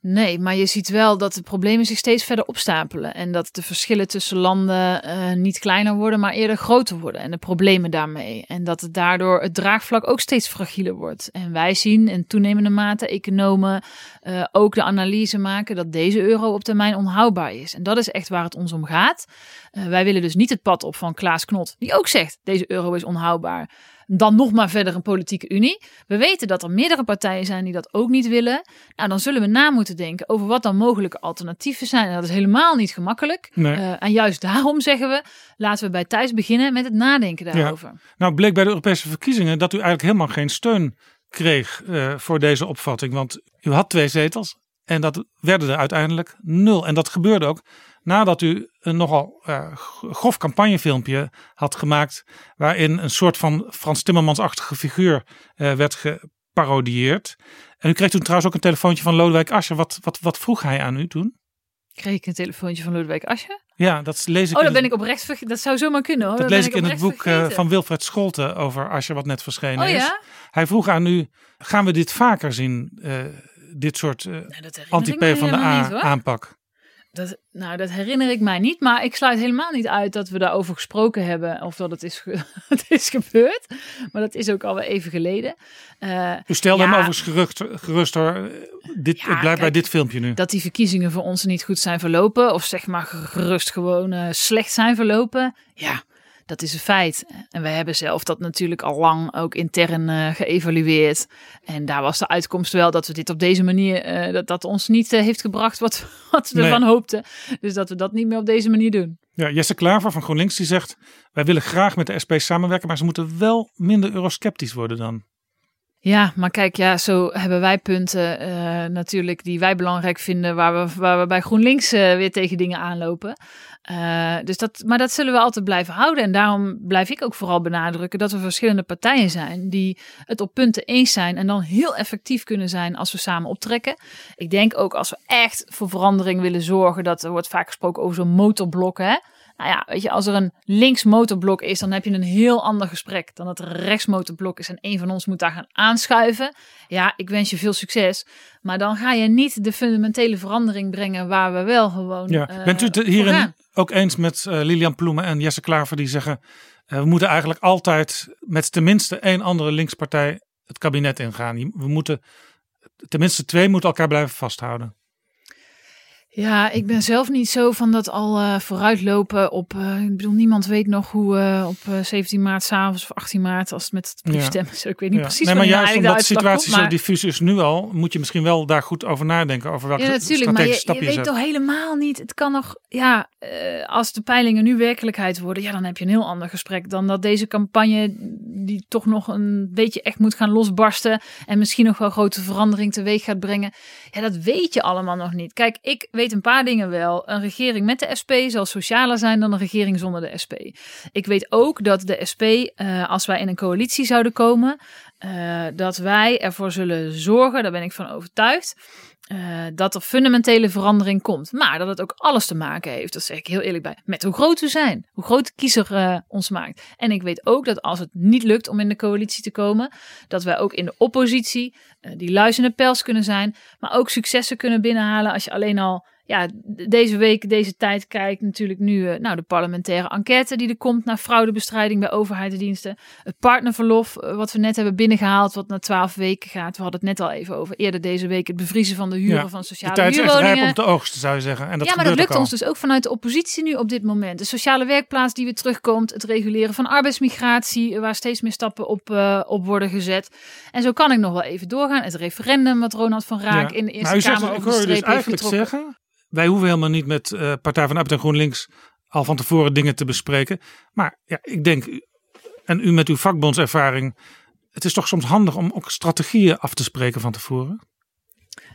Nee, maar je ziet wel dat de problemen zich steeds verder opstapelen. En dat de verschillen tussen landen uh, niet kleiner worden, maar eerder groter worden. En de problemen daarmee. En dat het daardoor het draagvlak ook steeds fragieler wordt. En wij zien in toenemende mate economen uh, ook de analyse maken dat deze euro op termijn onhoudbaar is. En dat is echt waar het ons om gaat. Uh, wij willen dus niet het pad op van Klaas Knot, die ook zegt deze euro is onhoudbaar dan nog maar verder een politieke unie. We weten dat er meerdere partijen zijn die dat ook niet willen. Nou, dan zullen we na moeten denken over wat dan mogelijke alternatieven zijn. En dat is helemaal niet gemakkelijk. Nee. Uh, en juist daarom zeggen we, laten we bij Thijs beginnen met het nadenken daarover. Ja. Nou, bleek bij de Europese verkiezingen dat u eigenlijk helemaal geen steun kreeg uh, voor deze opvatting. Want u had twee zetels en dat werden er uiteindelijk nul. En dat gebeurde ook nadat u een nogal uh, grof campagnefilmpje had gemaakt. waarin een soort van Frans Timmermans-achtige figuur uh, werd geparodieerd. En u kreeg toen trouwens ook een telefoontje van Lodewijk Asscher. Wat, wat, wat vroeg hij aan u toen? Kreeg ik een telefoontje van Lodewijk Asscher? Ja, dat lees ik. Oh, dan ben ik oprecht vergeten. Dat zou zomaar kunnen. Hoor. Dat lees ik in het boek uh, van Wilfred Scholten over Asscher, wat net verschenen oh, is. Hij vroeg aan u: gaan we dit vaker zien? Uh, dit soort uh, nee, anti-P van de A niet, aanpak? Dat, nou, dat herinner ik mij niet. Maar ik sluit helemaal niet uit dat we daarover gesproken hebben. Of dat het is, [LAUGHS] het is gebeurd. Maar dat is ook alweer even geleden. Uh, U stelde ja, hem overigens gerust, gerust hoor. Dit, ja, het blijft bij dit filmpje nu. Dat die verkiezingen voor ons niet goed zijn verlopen. Of zeg maar gerust gewoon uh, slecht zijn verlopen. Ja, dat is een feit. En we hebben zelf dat natuurlijk al lang ook intern uh, geëvalueerd. En daar was de uitkomst wel dat we dit op deze manier, uh, dat, dat ons niet uh, heeft gebracht wat, [LAUGHS] wat we nee. ervan hoopten. Dus dat we dat niet meer op deze manier doen. Ja, Jesse Klaver van GroenLinks die zegt, wij willen graag met de SP samenwerken, maar ze moeten wel minder eurosceptisch worden dan. Ja, maar kijk, ja, zo hebben wij punten uh, natuurlijk die wij belangrijk vinden, waar we, waar we bij GroenLinks uh, weer tegen dingen aanlopen. Uh, dus dat, maar dat zullen we altijd blijven houden. En daarom blijf ik ook vooral benadrukken dat er verschillende partijen zijn die het op punten eens zijn en dan heel effectief kunnen zijn als we samen optrekken. Ik denk ook als we echt voor verandering willen zorgen, dat er wordt vaak gesproken over zo'n motorblok, hè. Nou ja, weet je, als er een links motorblok is, dan heb je een heel ander gesprek dan dat er een rechts motorblok is en een van ons moet daar gaan aanschuiven. Ja, ik wens je veel succes. Maar dan ga je niet de fundamentele verandering brengen waar we wel gewoon. Ja. Uh, Bent u het hierin ook eens met uh, Lilian Ploemen en Jesse Klaver die zeggen: uh, we moeten eigenlijk altijd met tenminste één andere linkspartij het kabinet ingaan. We moeten tenminste twee moeten elkaar blijven vasthouden. Ja, ik ben zelf niet zo van dat al uh, vooruitlopen op. Uh, ik bedoel, niemand weet nog hoe uh, op 17 maart s'avonds of 18 maart, als het met het briefstemmen ja. Ik weet niet ja. precies. Nee, maar juist omdat de situatie komt, maar... zo diffuus is nu al, moet je misschien wel daar goed over nadenken. Over welke ja, natuurlijk, maar je, je weet toch helemaal niet. Het kan nog, ja, als de peilingen nu werkelijkheid worden, ja, dan heb je een heel ander gesprek dan dat deze campagne, die toch nog een beetje echt moet gaan losbarsten en misschien nog wel grote verandering teweeg gaat brengen. Ja, dat weet je allemaal nog niet. Kijk, ik weet een paar dingen wel. Een regering met de SP zal socialer zijn dan een regering zonder de SP. Ik weet ook dat de SP, uh, als wij in een coalitie zouden komen, eh, dat wij ervoor zullen zorgen, daar ben ik van overtuigd, eh, dat er fundamentele verandering komt. Maar dat het ook alles te maken heeft, dat zeg ik heel eerlijk bij, met hoe groot we zijn. Hoe groot de kiezer eh, ons maakt. En ik weet ook dat als het niet lukt om in de coalitie te komen, dat wij ook in de oppositie uh, die luizende pels kunnen zijn, maar ook successen kunnen binnenhalen als je alleen al ja, deze week, deze tijd kijkt natuurlijk nu uh, nou, de parlementaire enquête die er komt naar fraudebestrijding bij overheidsdiensten. Het partnerverlof, uh, wat we net hebben binnengehaald, wat na twaalf weken gaat. We hadden het net al even over eerder deze week het bevriezen van de huren ja, van sociale de tijd huurwoningen. is echt rijp om te oogsten, zou je zeggen. En dat ja, maar dat lukt ons dus ook vanuit de oppositie nu op dit moment. De sociale werkplaats die weer terugkomt, het reguleren van arbeidsmigratie, waar steeds meer stappen op, uh, op worden gezet. En zo kan ik nog wel even doorgaan. Het referendum wat Ronald van Raak ja. in de Eerste maar u Kamer zegt, over de dus eigenlijk zeggen, wij hoeven helemaal niet met uh, Partij van Arbeid en GroenLinks al van tevoren dingen te bespreken. Maar ja, ik denk, en u met uw vakbondservaring, het is toch soms handig om ook strategieën af te spreken van tevoren?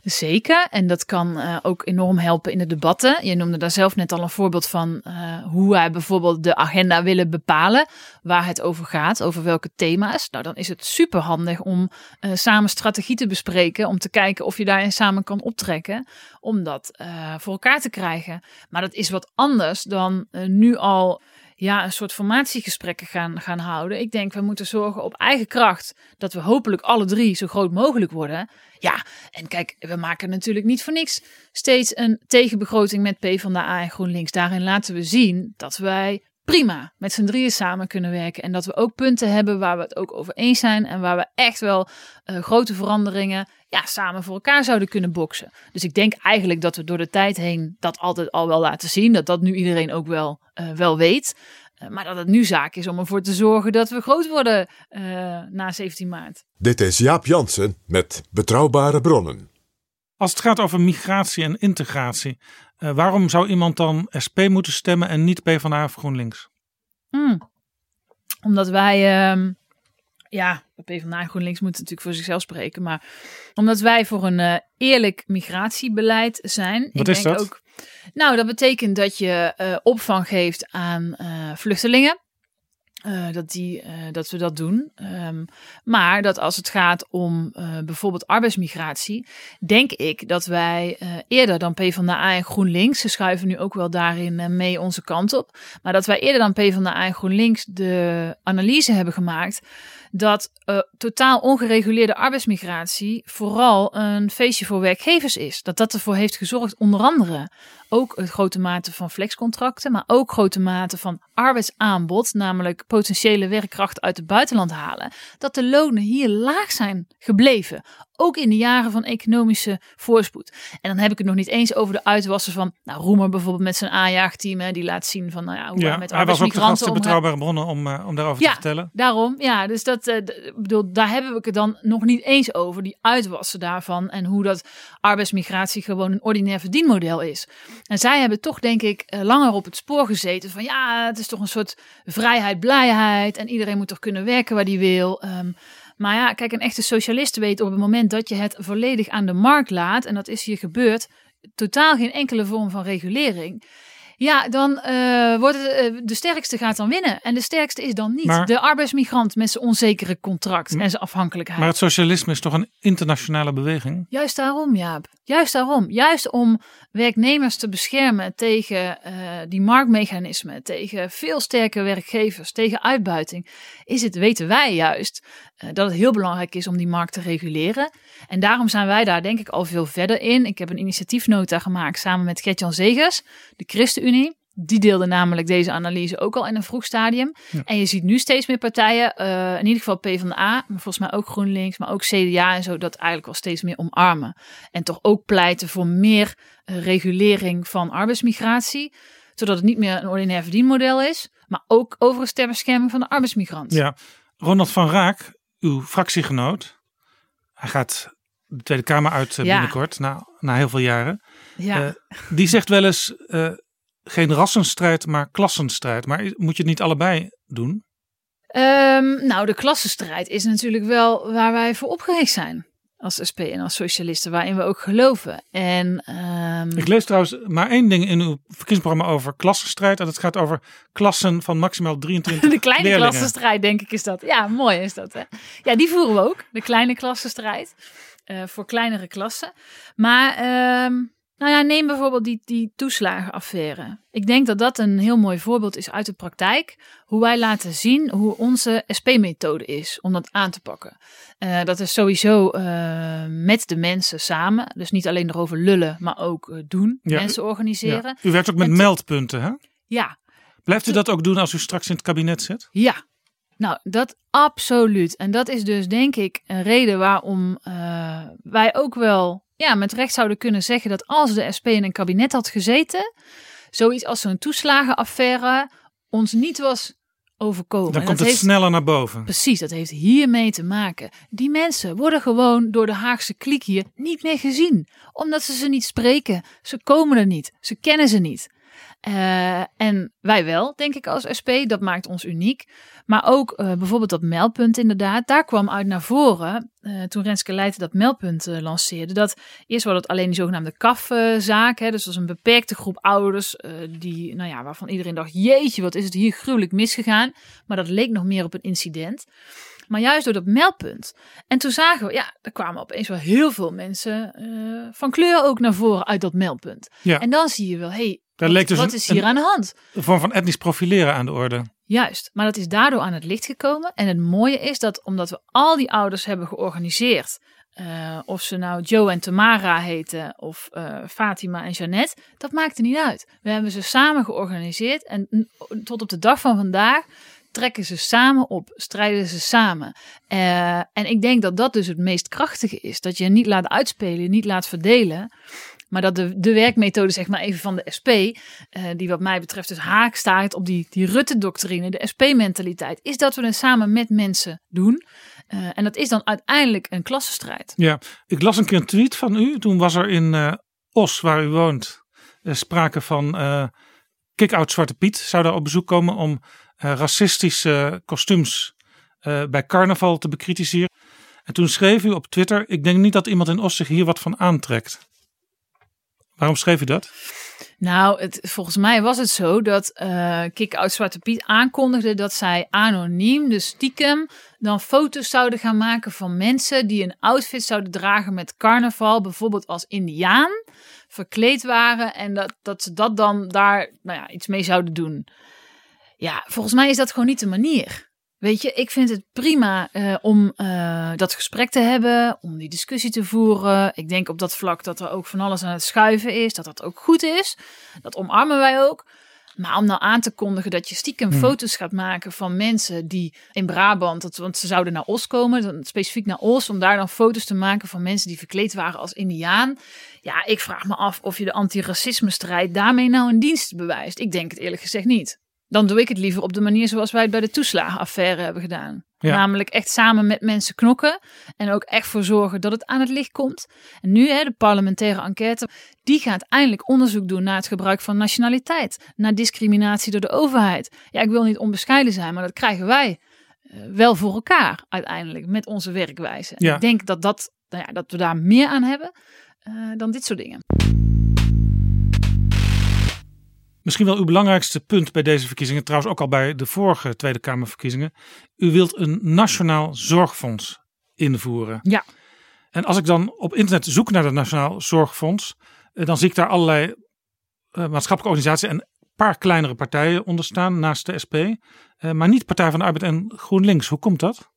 Zeker, en dat kan uh, ook enorm helpen in de debatten. Je noemde daar zelf net al een voorbeeld van uh, hoe wij bijvoorbeeld de agenda willen bepalen, waar het over gaat, over welke thema's. Nou, dan is het super handig om uh, samen strategie te bespreken, om te kijken of je daarin samen kan optrekken, om dat voor elkaar te krijgen. Maar dat is wat anders dan nu al ja, een soort formatiegesprekken gaan, gaan houden. Ik denk, we moeten zorgen op eigen kracht dat we hopelijk alle drie zo groot mogelijk worden. Ja, en kijk, we maken natuurlijk niet voor niks steeds een tegenbegroting met PvdA en GroenLinks. Daarin laten we zien dat wij prima met z'n drieën samen kunnen werken. En dat we ook punten hebben waar we het ook over eens zijn. En waar we echt wel uh, grote veranderingen ja, samen voor elkaar zouden kunnen boksen. Dus ik denk eigenlijk dat we door de tijd heen dat altijd al wel laten zien. Dat dat nu iedereen ook wel, uh, wel weet. Uh, maar dat het nu zaak is om ervoor te zorgen dat we groot worden uh, na 17 maart. Dit is Jaap Jansen met Betrouwbare Bronnen. Als het gaat over migratie en integratie, uh, waarom zou iemand dan SP moeten stemmen en niet PvdA of GroenLinks? Hmm. Omdat wij, um, ja, PvdA en GroenLinks moeten natuurlijk voor zichzelf spreken, maar omdat wij voor een uh, eerlijk migratiebeleid zijn. Wat ik is denk dat? Ook, nou, dat betekent dat je uh, opvang geeft aan vluchtelingen. Uh, dat, die, uh, dat we dat doen. Um, maar dat als het gaat om uh, bijvoorbeeld arbeidsmigratie, denk ik dat wij eerder dan PvdA en GroenLinks, ze schuiven nu ook wel daarin mee onze kant op, maar dat wij eerder dan PvdA en GroenLinks de analyse hebben gemaakt dat totaal ongereguleerde arbeidsmigratie vooral een feestje voor werkgevers is. Dat dat ervoor heeft gezorgd, onder andere ook het grote mate van flexcontracten, maar ook grote mate van arbeidsaanbod, namelijk potentiële werkkracht uit het buitenland halen, dat de lonen hier laag zijn gebleven. Ook in de jaren van economische voorspoed. En dan heb ik het nog niet eens over de uitwassen van nou, Roemer bijvoorbeeld met zijn aanjaagteam. Die laat zien van nou ja, hoe ja, hij met hij was ook de gast betrouwbare bronnen om, uh, om daarover ja, te vertellen. daarom. Ja, dus dat, uh, bedoel, daar hebben we het dan nog niet eens over. Die uitwassen daarvan en hoe dat arbeidsmigratie gewoon een ordinair verdienmodel is. En zij hebben toch denk ik uh, langer op het spoor gezeten van ja, het is toch een soort vrijheid, blijheid. En iedereen moet toch kunnen werken waar die wil. Um, maar ja, kijk, een echte socialist weet op het moment dat je het volledig aan de markt laat, en dat is hier gebeurd, totaal geen enkele vorm van regulering. Ja, dan uh, wordt het, uh, de sterkste gaat dan winnen. En de sterkste is dan niet Maar- de arbeidsmigrant met zijn onzekere contract en zijn afhankelijkheid. Maar het socialisme is toch een internationale beweging? Juist daarom, Jaap. Juist daarom. Juist om werknemers te beschermen tegen uh, die marktmechanismen, tegen veel sterke werkgevers, tegen uitbuiting, is het, weten wij juist, dat het heel belangrijk is om die markt te reguleren. En daarom zijn wij daar denk ik al veel verder in. Ik heb een initiatiefnota gemaakt samen met Gertjan Zegers, de ChristenUnie. Die deelde namelijk deze analyse ook al in een vroeg stadium. Ja. En je ziet nu steeds meer partijen, uh, in ieder geval PvdA, maar volgens mij ook GroenLinks, maar ook CDA en zo, dat eigenlijk wel steeds meer omarmen. En toch ook pleiten voor meer uh, regulering van arbeidsmigratie. Zodat het niet meer een ordinair verdienmodel is, maar ook overigens ter bescherming van de arbeidsmigrant. Ja. Ronald van Raak, uw fractiegenoot, hij gaat de Tweede Kamer uit Ja. binnenkort, na, na heel veel jaren. Ja. Eh, die zegt wel eens, eh, geen rassenstrijd, maar klassenstrijd. Maar moet je het niet allebei doen? Um, nou, de klassenstrijd is natuurlijk wel waar wij voor opgericht zijn. als SP en als socialisten, waarin we ook geloven. En, ehm, Ik lees trouwens maar één ding in uw verkiezingsprogramma over klassenstrijd. En dat gaat over klassen van maximaal [LAUGHS] 23 de kleine leerlingen. klassenstrijd, denk ik, is dat. Ja, mooi is dat. Hè? Ja, die voeren we ook. De kleine klassenstrijd. Eh, voor kleinere klassen. Maar, ehm, nou ja, neem bijvoorbeeld die, die toeslagenaffaire. Ik denk dat dat een heel mooi voorbeeld is uit de praktijk. Hoe wij laten zien hoe onze SP-methode is om dat aan te pakken. Eh, dat is sowieso eh, met de mensen samen. Dus niet alleen erover lullen, maar ook doen. Ja, mensen organiseren. Ja. U werkt ook met En te- meldpunten, hè? ja. Blijft u dat ook doen als u straks in het kabinet zit? Ja, nou dat absoluut. En dat is dus denk ik een reden waarom eh, wij ook wel ja, met recht zouden kunnen zeggen dat als de SP in een kabinet had gezeten, zoiets als zo'n toeslagenaffaire ons niet was overkomen. Dan En komt het heeft, sneller naar boven. Precies, dat heeft hiermee te maken. Die mensen worden gewoon door de Haagse kliek hier niet meer gezien. Omdat ze ze niet spreken. Ze komen er niet. Ze kennen ze niet. Eh, en wij wel, denk ik, als SP. Dat maakt ons uniek. Maar ook eh, bijvoorbeeld dat meldpunt inderdaad. Daar kwam uit naar voren, eh, toen Renske Leijten dat meldpunt lanceerde. Dat eerst was het alleen die zogenaamde kafzaak. dus dat was een beperkte groep ouders. die, nou ja, waarvan iedereen dacht, jeetje, wat is het hier gruwelijk misgegaan. Maar dat leek nog meer op een incident. Maar juist door dat meldpunt. En toen zagen we, ja, er kwamen opeens wel heel veel mensen van kleur ook naar voren uit dat meldpunt. Ja. En dan zie je wel, hé, hey, Daar leek dus wat is hier een- aan de hand? Een vorm van etnisch profileren aan de orde. Juist, maar dat is daardoor aan het licht gekomen. En het mooie is dat omdat we al die ouders hebben georganiseerd, eh, of ze nou Joe en Tamara heten of eh, Fatima en Jeannette, dat maakte niet uit. We hebben ze samen georganiseerd en tot op de dag van vandaag trekken ze samen op, strijden ze samen. Eh, en ik denk dat dat dus het meest krachtige is. Dat je niet laat uitspelen, niet laat verdelen. Maar dat de, de werkmethode, zeg maar even van de SP, eh, die wat mij betreft dus haak staat op die, die Rutte-doctrine, de SP-mentaliteit, is dat we het samen met mensen doen. Eh, en dat is dan uiteindelijk een klassenstrijd. Ja, ik las een keer een tweet van u. Toen was er in eh, Os, waar u woont, sprake van kick-out Zwarte Piet. Zou daar op bezoek komen om racistische kostuums bij carnaval te bekritiseren. En toen schreef u op Twitter: Ik denk niet dat iemand in Os zich hier wat van aantrekt. Waarom schreef u dat? Nou, het, volgens mij was het zo dat eh Kick-Out Zwarte Piet aankondigde dat zij anoniem, dus stiekem, dan foto's zouden gaan maken van mensen die een outfit zouden dragen met carnaval, bijvoorbeeld als indiaan, verkleed waren en dat, dat ze dat dan daar nou ja, iets mee zouden doen. Ja, volgens mij is dat gewoon niet de manier. Weet je, ik vind het prima eh, om eh, dat gesprek te hebben, om die discussie te voeren. Ik denk op dat vlak dat er ook van alles aan het schuiven is, dat dat ook goed is. Dat omarmen wij ook. Maar om nou aan te kondigen dat je stiekem foto's gaat maken van mensen die in Brabant, dat, want ze zouden naar Os komen, dan specifiek naar Os, om daar dan foto's te maken van mensen die verkleed waren als Indiaan. Ja, ik vraag me af of je de antiracisme-strijd daarmee nou een dienst bewijst. Ik denk het eerlijk gezegd niet. Dan doe ik het liever op de manier zoals wij het bij de toeslagenaffaire hebben gedaan. Ja. Namelijk echt samen met mensen knokken en ook echt voor zorgen dat het aan het licht komt. En nu, hè, de parlementaire enquête, die gaat eindelijk onderzoek doen naar het gebruik van nationaliteit, naar discriminatie door de overheid. Ja, ik wil niet onbescheiden zijn, maar dat krijgen wij eh, wel voor elkaar uiteindelijk met onze werkwijze. En Ja. Ik denk dat, dat, nou ja, dat we daar meer aan hebben eh, dan dit soort dingen. Misschien wel uw belangrijkste punt bij deze verkiezingen, trouwens ook al bij de vorige Tweede Kamerverkiezingen. U wilt een nationaal zorgfonds invoeren. Ja. En als ik dan op internet zoek naar dat Nationaal Zorgfonds, eh, dan zie ik daar allerlei eh, maatschappelijke organisaties en een paar kleinere partijen onder staan naast de SP. eh, maar niet Partij van de Arbeid en GroenLinks. Hoe komt dat?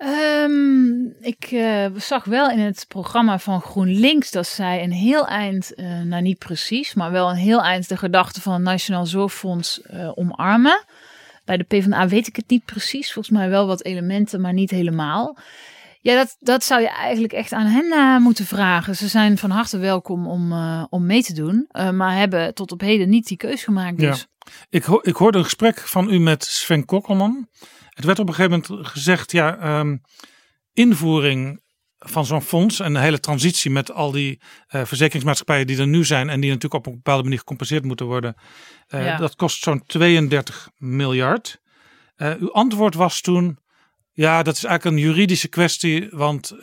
Ehm, ik eh, zag wel in het programma van GroenLinks dat zij een heel eind, eh, nou niet precies, maar wel een heel eind de gedachte van het Nationaal Zorgfonds eh, omarmen. Bij de PvdA weet ik het niet precies, volgens mij wel wat elementen, maar niet helemaal. Ja, dat, dat zou je eigenlijk echt aan hen moeten vragen. Ze zijn van harte welkom om, om mee te doen, maar hebben tot op heden niet die keus gemaakt. Dus. Ik, ho ik hoorde een gesprek van u met Sven Kokkelman. Het werd op een gegeven moment gezegd, ja, ehm, invoering van zo'n fonds en de hele transitie met al die eh, verzekeringsmaatschappijen die er nu zijn en die natuurlijk op een bepaalde manier gecompenseerd moeten worden, eh, Ja. dat kost zo'n 32 miljard. Eh, uw antwoord was toen, Ja, dat is eigenlijk een juridische kwestie. Want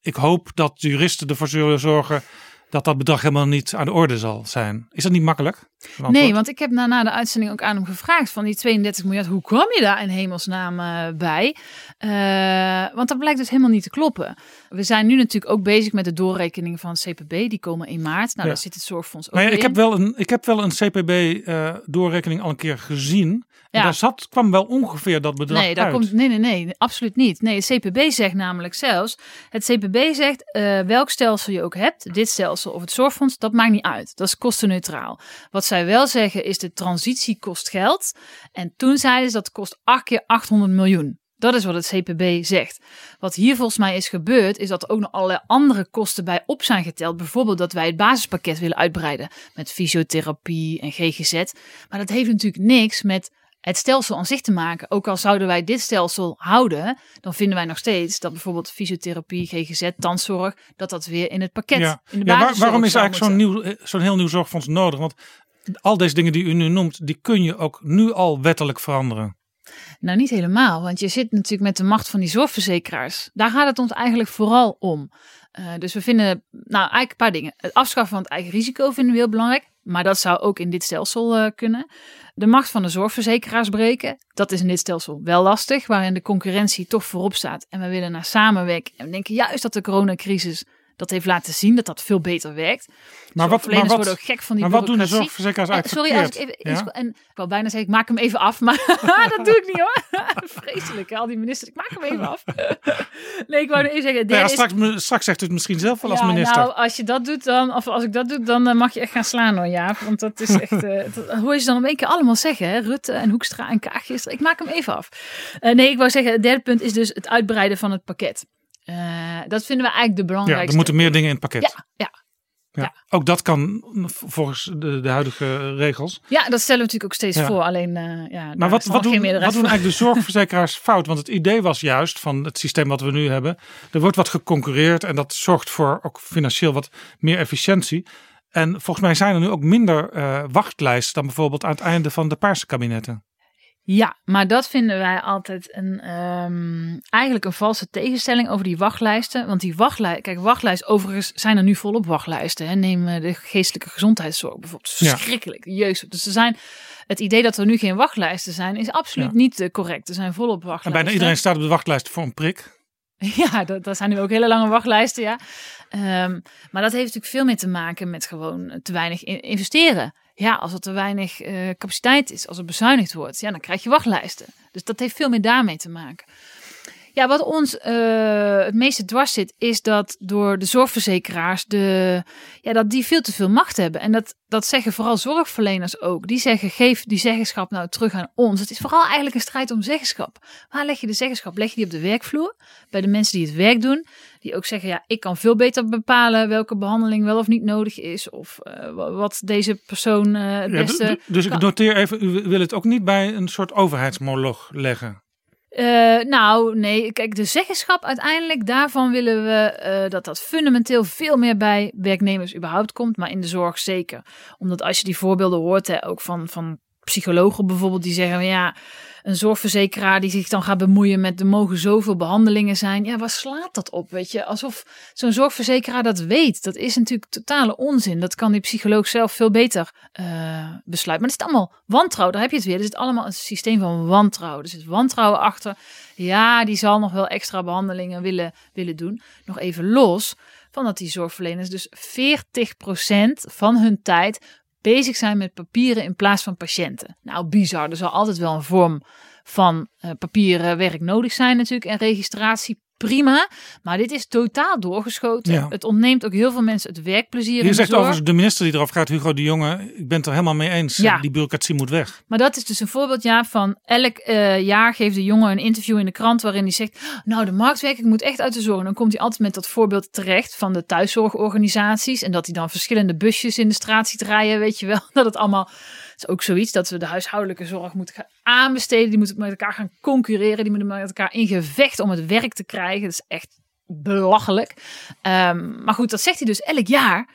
ik hoop dat de juristen ervoor zullen zorgen dat dat bedrag helemaal niet aan de orde zal zijn. Is dat niet makkelijk? Nee, want ik heb na, na de uitzending ook aan hem gevraagd van die 32 miljard, hoe kwam je daar in hemelsnaam eh, bij? Eh, want dat blijkt dus helemaal niet te kloppen. We zijn nu natuurlijk ook bezig met de doorrekening van CPB, die komen in maart. Nou, Ja. daar zit het zorgfonds ook Nou ja, ik, heb wel een, ik heb wel een CPB-doorrekening al een keer gezien. Ja. daar zat, kwam wel ongeveer dat bedrag Nee, daar uit. komt, nee, nee, nee, absoluut niet. Nee, het CPB zegt namelijk zelfs, het CPB zegt eh, welk stelsel je ook hebt, dit stelsel of het zorgfonds, dat maakt niet uit. Dat is kostenneutraal. Wat zij wel zeggen is de transitie kost geld. En toen zeiden ze dat kost 8 keer 800 miljoen. Dat is wat het CPB zegt. Wat hier volgens mij is gebeurd, is dat er ook nog allerlei andere kosten bij op zijn geteld. Bijvoorbeeld dat wij het basispakket willen uitbreiden met fysiotherapie en GGZ. Maar dat heeft natuurlijk niks met het stelsel aan zich te maken. Ook al zouden wij dit stelsel houden, dan vinden wij nog steeds dat bijvoorbeeld fysiotherapie, GGZ, tandzorg, dat dat weer in het pakket, Ja. in de Ja, waar- waarom is eigenlijk zo'n nieuw, zo'n heel nieuw zorgfonds nodig? Want al deze dingen die u nu noemt, die kun je ook nu al wettelijk veranderen. Nou, niet helemaal, want je zit natuurlijk met de macht van die zorgverzekeraars. Daar gaat het ons eigenlijk vooral om. Eh, dus we vinden, nou, eigenlijk een paar dingen. Het afschaffen van het eigen risico vinden we heel belangrijk, maar dat zou ook in dit stelsel eh, kunnen. De macht van de zorgverzekeraars breken, dat is in dit stelsel wel lastig, waarin de concurrentie toch voorop staat. En we willen naar samenwerken en we denken juist dat de coronacrisis dat heeft laten zien dat dat veel beter werkt. Maar wat, maar wat, worden ook gek van die maar wat doen de zorgverzekeraars eigenlijk sorry, als ik verkeerd? even, Ja? en ik wou bijna zeggen, ik maak hem even af, maar [LAUGHS] dat doe ik niet hoor. [LAUGHS] Vreselijk, hè, al die ministers, ik maak hem even af. [LAUGHS] nee, ik wou er even zeggen, Nou ja, is- straks, straks zegt u het misschien zelf wel als ja, minister. Nou, als je dat doet, dan, of als ik dat doe, dan eh, mag je echt gaan slaan hoor, Jaap. Want dat is echt, eh, dat hoor je ze dan op één keer allemaal zeggen, hè? Rutte en Hoekstra en Kaag gisteren. Ik maak hem even af. Eh, nee, ik wou zeggen, het derde punt is dus het uitbreiden van het pakket. Eh, dat vinden we eigenlijk de ja, belangrijkste. er moeten meer dingen in het pakket. Ja, ja. Ja. Ook dat kan volgens de, de huidige regels. ja, dat stellen we natuurlijk ook steeds Ja. voor. Alleen, eh ja, Maar wat, wat, doen, wat doen eigenlijk de [LAUGHS] zorgverzekeraars fout? Want het idee was juist van het systeem wat we nu hebben. Er wordt wat geconcurreerd en dat zorgt voor ook financieel wat meer efficiëntie. En volgens mij zijn er nu ook minder eh, wachtlijsten dan bijvoorbeeld aan het einde van de paarse kabinetten. Ja, maar dat vinden wij altijd een, ehm, eigenlijk een valse tegenstelling over die wachtlijsten. Want die wachtlijst, kijk, wachtlijst, overigens zijn er nu volop wachtlijsten. Hè. Neem eh, de geestelijke gezondheidszorg bijvoorbeeld. Ja. Verschrikkelijk, jeugd. Dus er zijn, het idee dat er nu geen wachtlijsten zijn, is absoluut Ja. niet eh, correct. Er zijn volop En wachtlijsten. bijna iedereen staat op de wachtlijst voor een prik. [LAUGHS] Ja, dat, dat zijn nu ook hele lange wachtlijsten, ja. Ehm, maar dat heeft natuurlijk veel meer te maken met gewoon te weinig in- investeren. Ja, als er te weinig eh, capaciteit is, als er bezuinigd wordt, ja, dan krijg je wachtlijsten. Dus dat heeft veel meer daarmee te maken. Ja, wat ons eh, het meeste dwars zit, is dat door de zorgverzekeraars de, ja, dat die veel te veel macht hebben. En dat, dat zeggen vooral zorgverleners ook. Die zeggen, geef die zeggenschap nou terug aan ons. Het is vooral eigenlijk een strijd om zeggenschap. Waar leg je de zeggenschap? Leg je die op de werkvloer? Bij de mensen die het werk doen. Die ook zeggen, ja, ik kan veel beter bepalen welke behandeling wel of niet nodig is. Of eh, wa- wat deze persoon eh het beste... dus ik noteer even, u wil het ook niet bij een soort overheidsmoloch leggen. Eh, nou, nee, kijk, de zeggenschap uiteindelijk, daarvan willen we eh, dat dat fundamenteel veel meer bij werknemers überhaupt komt, maar in de zorg zeker. Omdat als je die voorbeelden hoort, hè, ook van, van psychologen bijvoorbeeld, die zeggen, ja, een zorgverzekeraar die zich dan gaat bemoeien met er mogen zoveel behandelingen zijn. Ja, waar slaat dat op, weet je? Alsof zo'n zorgverzekeraar dat weet. Dat is natuurlijk totale onzin. Dat kan die psycholoog zelf veel beter eh, besluiten. Maar het is allemaal wantrouwen. Daar heb je het weer. Er zit allemaal een systeem van wantrouwen. Er zit wantrouwen achter. Ja, die zal nog wel extra behandelingen willen, willen doen. Nog even los van dat die zorgverleners dus 40% van hun tijd bezig zijn met papieren in plaats van patiënten. Nou, bizar. Er zal altijd wel een vorm van eh, papieren werk nodig zijn natuurlijk en registratie. Prima, maar dit is totaal doorgeschoten. Ja. Het ontneemt ook heel veel mensen het werkplezier de zegt overigens de minister die erover gaat, Hugo de Jonge, ik ben het er helemaal mee eens. Ja. Die bureaucratie moet weg. Maar dat is dus een voorbeeld ja, van elk eh, jaar geeft de jongen een interview in de krant waarin hij zegt, nou de marktwerking moet echt uit de zorg. En dan komt hij altijd met dat voorbeeld terecht van de thuiszorgorganisaties en dat hij dan verschillende busjes in de straat ziet rijden, weet je wel. [LAUGHS] Dat het allemaal, is ook zoiets dat we de huishoudelijke zorg moeten gaan aanbesteden. Die moeten met elkaar gaan concurreren, die moeten met elkaar in gevecht om het werk te krijgen. Dat is echt belachelijk. Ehm, maar goed, dat zegt hij dus elk jaar.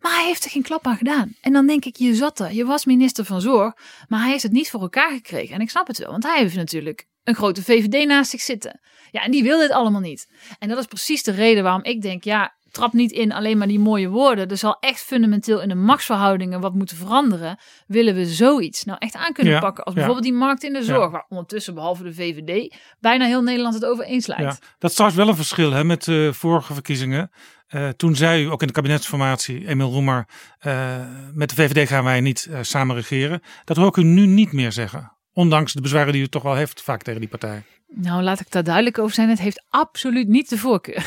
Maar hij heeft er geen klap aan gedaan. En dan denk ik, je zat er. Je was minister van Zorg. Maar hij heeft het niet voor elkaar gekregen. En ik snap het wel. Want hij heeft natuurlijk een grote VVD naast zich zitten. Ja, en die wil dit allemaal niet. En dat is precies de reden waarom ik denk, ja, trap niet in alleen maar die mooie woorden. Er zal echt fundamenteel in de machtsverhoudingen wat moeten veranderen. Willen we zoiets nou echt aan kunnen Ja, pakken? Als ja. bijvoorbeeld die markt in de zorg, waar ondertussen behalve de VVD bijna heel Nederland het over eens lijkt. Dat is trouwens wel een verschil hè, met de vorige verkiezingen. Eh, toen zei u ook in de kabinetsformatie, Emiel Roemer, eh, met de VVD gaan wij niet eh, samen regeren. Dat hoor ik u nu niet meer zeggen. Ondanks de bezwaren die u toch wel heeft vaak tegen die partij. Nou, laat ik daar duidelijk over zijn. Het heeft absoluut niet de voorkeur. [LAUGHS]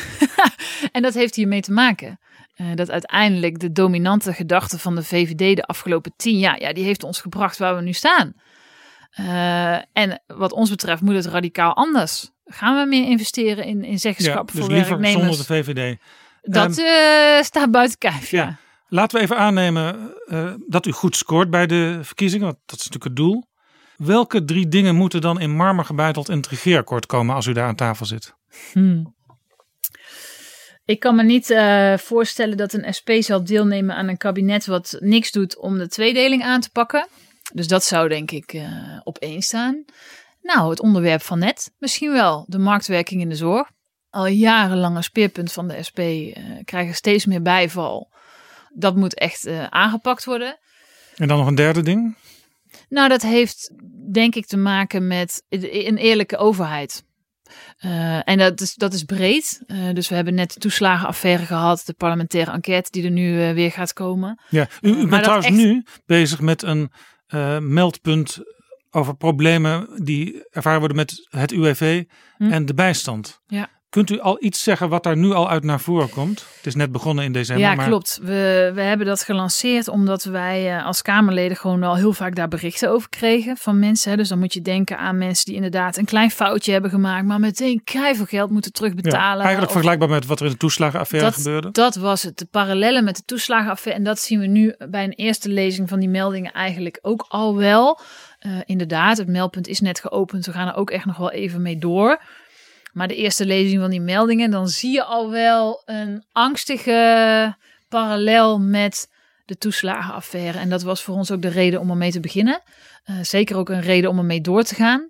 en dat heeft hiermee te maken. eh, dat uiteindelijk de dominante gedachte van de VVD de afgelopen tien jaar, ja, die heeft ons gebracht waar we nu staan. Eh, en wat ons betreft moet het radicaal anders. Gaan we meer investeren in, in zeggenschap dus voor liever werknemers? zonder de VVD. Dat Ehm, eh, staat buiten kijf, ja. ja. Laten we even aannemen dat u goed scoort bij de verkiezingen, want dat is natuurlijk het doel. Welke drie dingen moeten dan in marmer gebeiteld in het regeerakkoord komen als u daar aan tafel zit? Hmm. Ik kan me niet eh, voorstellen dat een SP zal deelnemen aan een kabinet wat niks doet om de tweedeling aan te pakken. Dus dat zou denk ik eh, op één staan. Nou, het onderwerp van net. Misschien wel de marktwerking in de zorg. Al jarenlang een speerpunt van de SP eh, krijgen steeds meer bijval. Dat moet echt aangepakt worden. En dan nog een derde ding. Nou, dat heeft denk ik te maken met een eerlijke overheid. Eh, en dat is, dat is breed. Eh, dus we hebben net de toeslagenaffaire gehad, de parlementaire enquête die er nu eh, weer gaat komen. Ja, u, bent trouwens echt- nu bezig met een meldpunt over problemen die ervaren worden met het UWV Hm. en de bijstand. Ja. Kunt u al iets zeggen wat daar nu al uit naar voren komt? Het is net begonnen in december. ja, maar klopt. We, we hebben dat gelanceerd omdat wij eh, als Kamerleden gewoon wel heel vaak daar berichten over kregen van mensen. Dus dan moet je denken aan mensen die inderdaad een klein foutje hebben gemaakt, maar meteen keiveel geld moeten Ja, terugbetalen. eigenlijk Of- vergelijkbaar met wat er in de toeslagenaffaire dat, gebeurde. Dat was het. De parallellen met de toeslagenaffaire. En dat zien we nu bij een eerste lezing van die meldingen eigenlijk ook al wel. Eh, inderdaad, het meldpunt is net geopend. We gaan er ook echt nog wel even mee door. Maar de eerste lezing van die meldingen, dan zie je al wel een angstige parallel met de toeslagenaffaire. En dat was voor ons ook de reden om ermee te beginnen. Eh, zeker ook een reden om ermee door te gaan.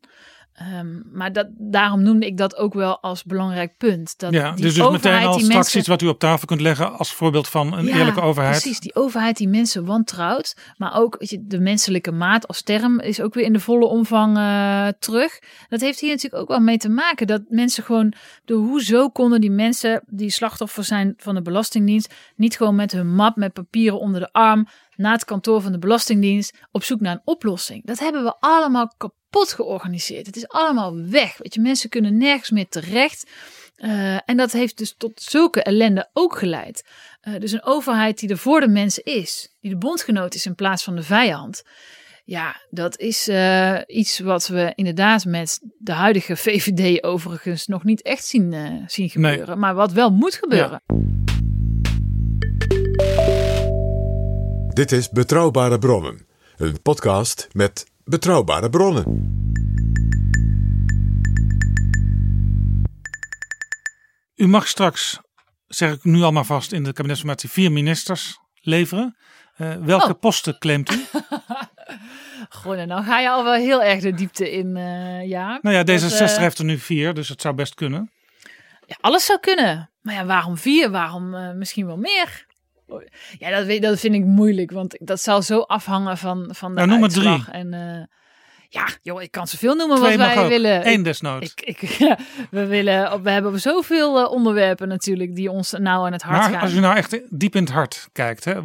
Ehm, maar dat, daarom noemde ik dat ook wel als belangrijk punt. Dat Ja, die dus, dus meteen overheid al die straks mensen- iets wat u op tafel kunt leggen als voorbeeld van een Ja, eerlijke overheid. Precies, die overheid die mensen wantrouwt. Maar ook weet je, de menselijke maat als term is ook weer in de volle omvang eh, terug. Dat heeft hier natuurlijk ook wel mee te maken. Dat mensen gewoon, de, hoezo konden die mensen die slachtoffer zijn van de Belastingdienst... niet gewoon met hun map met papieren onder de arm... naar het kantoor van de Belastingdienst op zoek naar een oplossing. Dat hebben we allemaal kapot georganiseerd. Het is allemaal weg. Weet je, mensen kunnen nergens meer terecht... Eh, en dat heeft dus tot zulke ellende ook geleid. Eh, dus een overheid die er voor de mensen is, die de bondgenoot is in plaats van de vijand. Ja, dat is eh, iets wat we inderdaad met de huidige [LAUGHS] VVD overigens nog niet echt zien, zien gebeuren. Maar wat wel moet gebeuren. Dit is Betrouwbare Bronnen, een podcast met betrouwbare bronnen. U mag straks, zeg ik nu al maar vast, in de kabinetsformatie vier ministers leveren. Eh, welke Oh. posten claimt u? [LAUGHS] Goh, en dan ga je al wel heel erg de diepte in, eh ja. Nou ja, Dat, D66 eh, heeft er nu vier, dus het zou best kunnen. Ja, alles zou kunnen. Maar ja, waarom vier? Waarom eh, misschien wel meer? Ja, dat, weet, dat vind ik moeilijk, want dat zal zo afhangen van, van de Nou, noem maar drie. En eh, ja, joh, ik kan zoveel noemen Twee wat wij willen. Eén desnoods. Ik, ik, [LAUGHS] ja, we, willen, we hebben zoveel eh, onderwerpen natuurlijk die ons nou aan het hart maar gaan. als u nou echt diep in het hart kijkt, hè,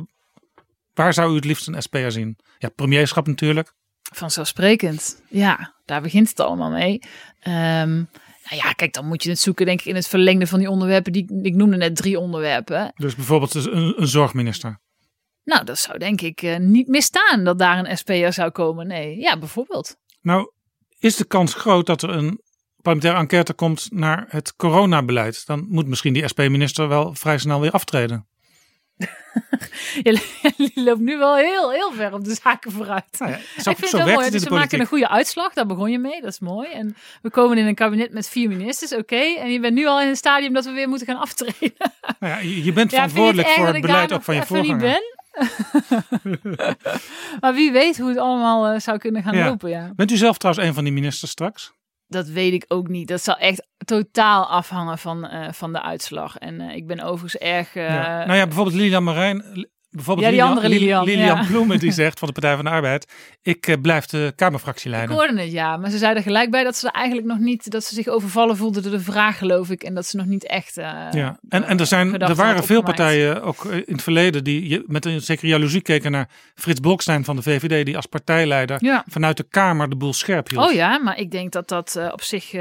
waar zou u het liefst een SP'er zien? Ja, premierschap natuurlijk. Vanzelfsprekend. Ja, daar begint het allemaal mee. Ehm, nou ja, kijk, dan moet je het zoeken denk ik in het verlengde van die onderwerpen. Die, ik noemde net drie onderwerpen. Dus bijvoorbeeld dus een, een zorgminister. Nou, dat zou denk ik eh, niet misstaan dat daar een SP'er zou komen. Nee, ja, bijvoorbeeld. Nou, is de kans groot dat er een parlementaire enquête komt naar het coronabeleid? Dan moet misschien die SP-minister wel vrij snel weer aftreden. [LAUGHS] [LAUGHS] Je, loopt nu wel heel, heel ver op de zaken vooruit. Nou ja, [LAUGHS] zo, ik vind zo het wel werkt mooi. het Dus we maken een goede uitslag. Daar begon je mee. Dat is mooi. En we komen in een kabinet met vier ministers. Oké. En je bent nu al in een stadium dat we weer moeten gaan aftreden. Nou ja, je bent Ja, verantwoordelijk voor het beleid ook van je voorganger. ben? maar wie weet hoe het allemaal eh, zou kunnen gaan lopen. Ja. Bent u zelf trouwens een van die ministers straks? Dat weet ik ook niet. Dat zal echt totaal afhangen van, eh, van de uitslag. En eh, ik ben overigens erg... eh, Ja. Nou ja, bijvoorbeeld Lilian Marijn. Bijvoorbeeld Ja, die andere Lilian, Lilian ja. Ploemen die [LAUGHS] zegt van de Partij van de Arbeid. Ik eh, blijf de Ik Kamerfractieleider. hoorde het, ja. Maar ze zeiden gelijk bij dat ze er eigenlijk nog niet... dat ze zich overvallen voelden door de vraag, geloof ik. En dat ze nog niet echt... eh, Ja, en, en er, zijn, er waren veel partijen, ook eh, in het verleden, die met een zekere jaloezie keken naar Frits Bolkestein van de VVD, die als partijleider Ja. vanuit de Kamer de boel scherp hield. Oh ja, maar ik denk dat dat op zich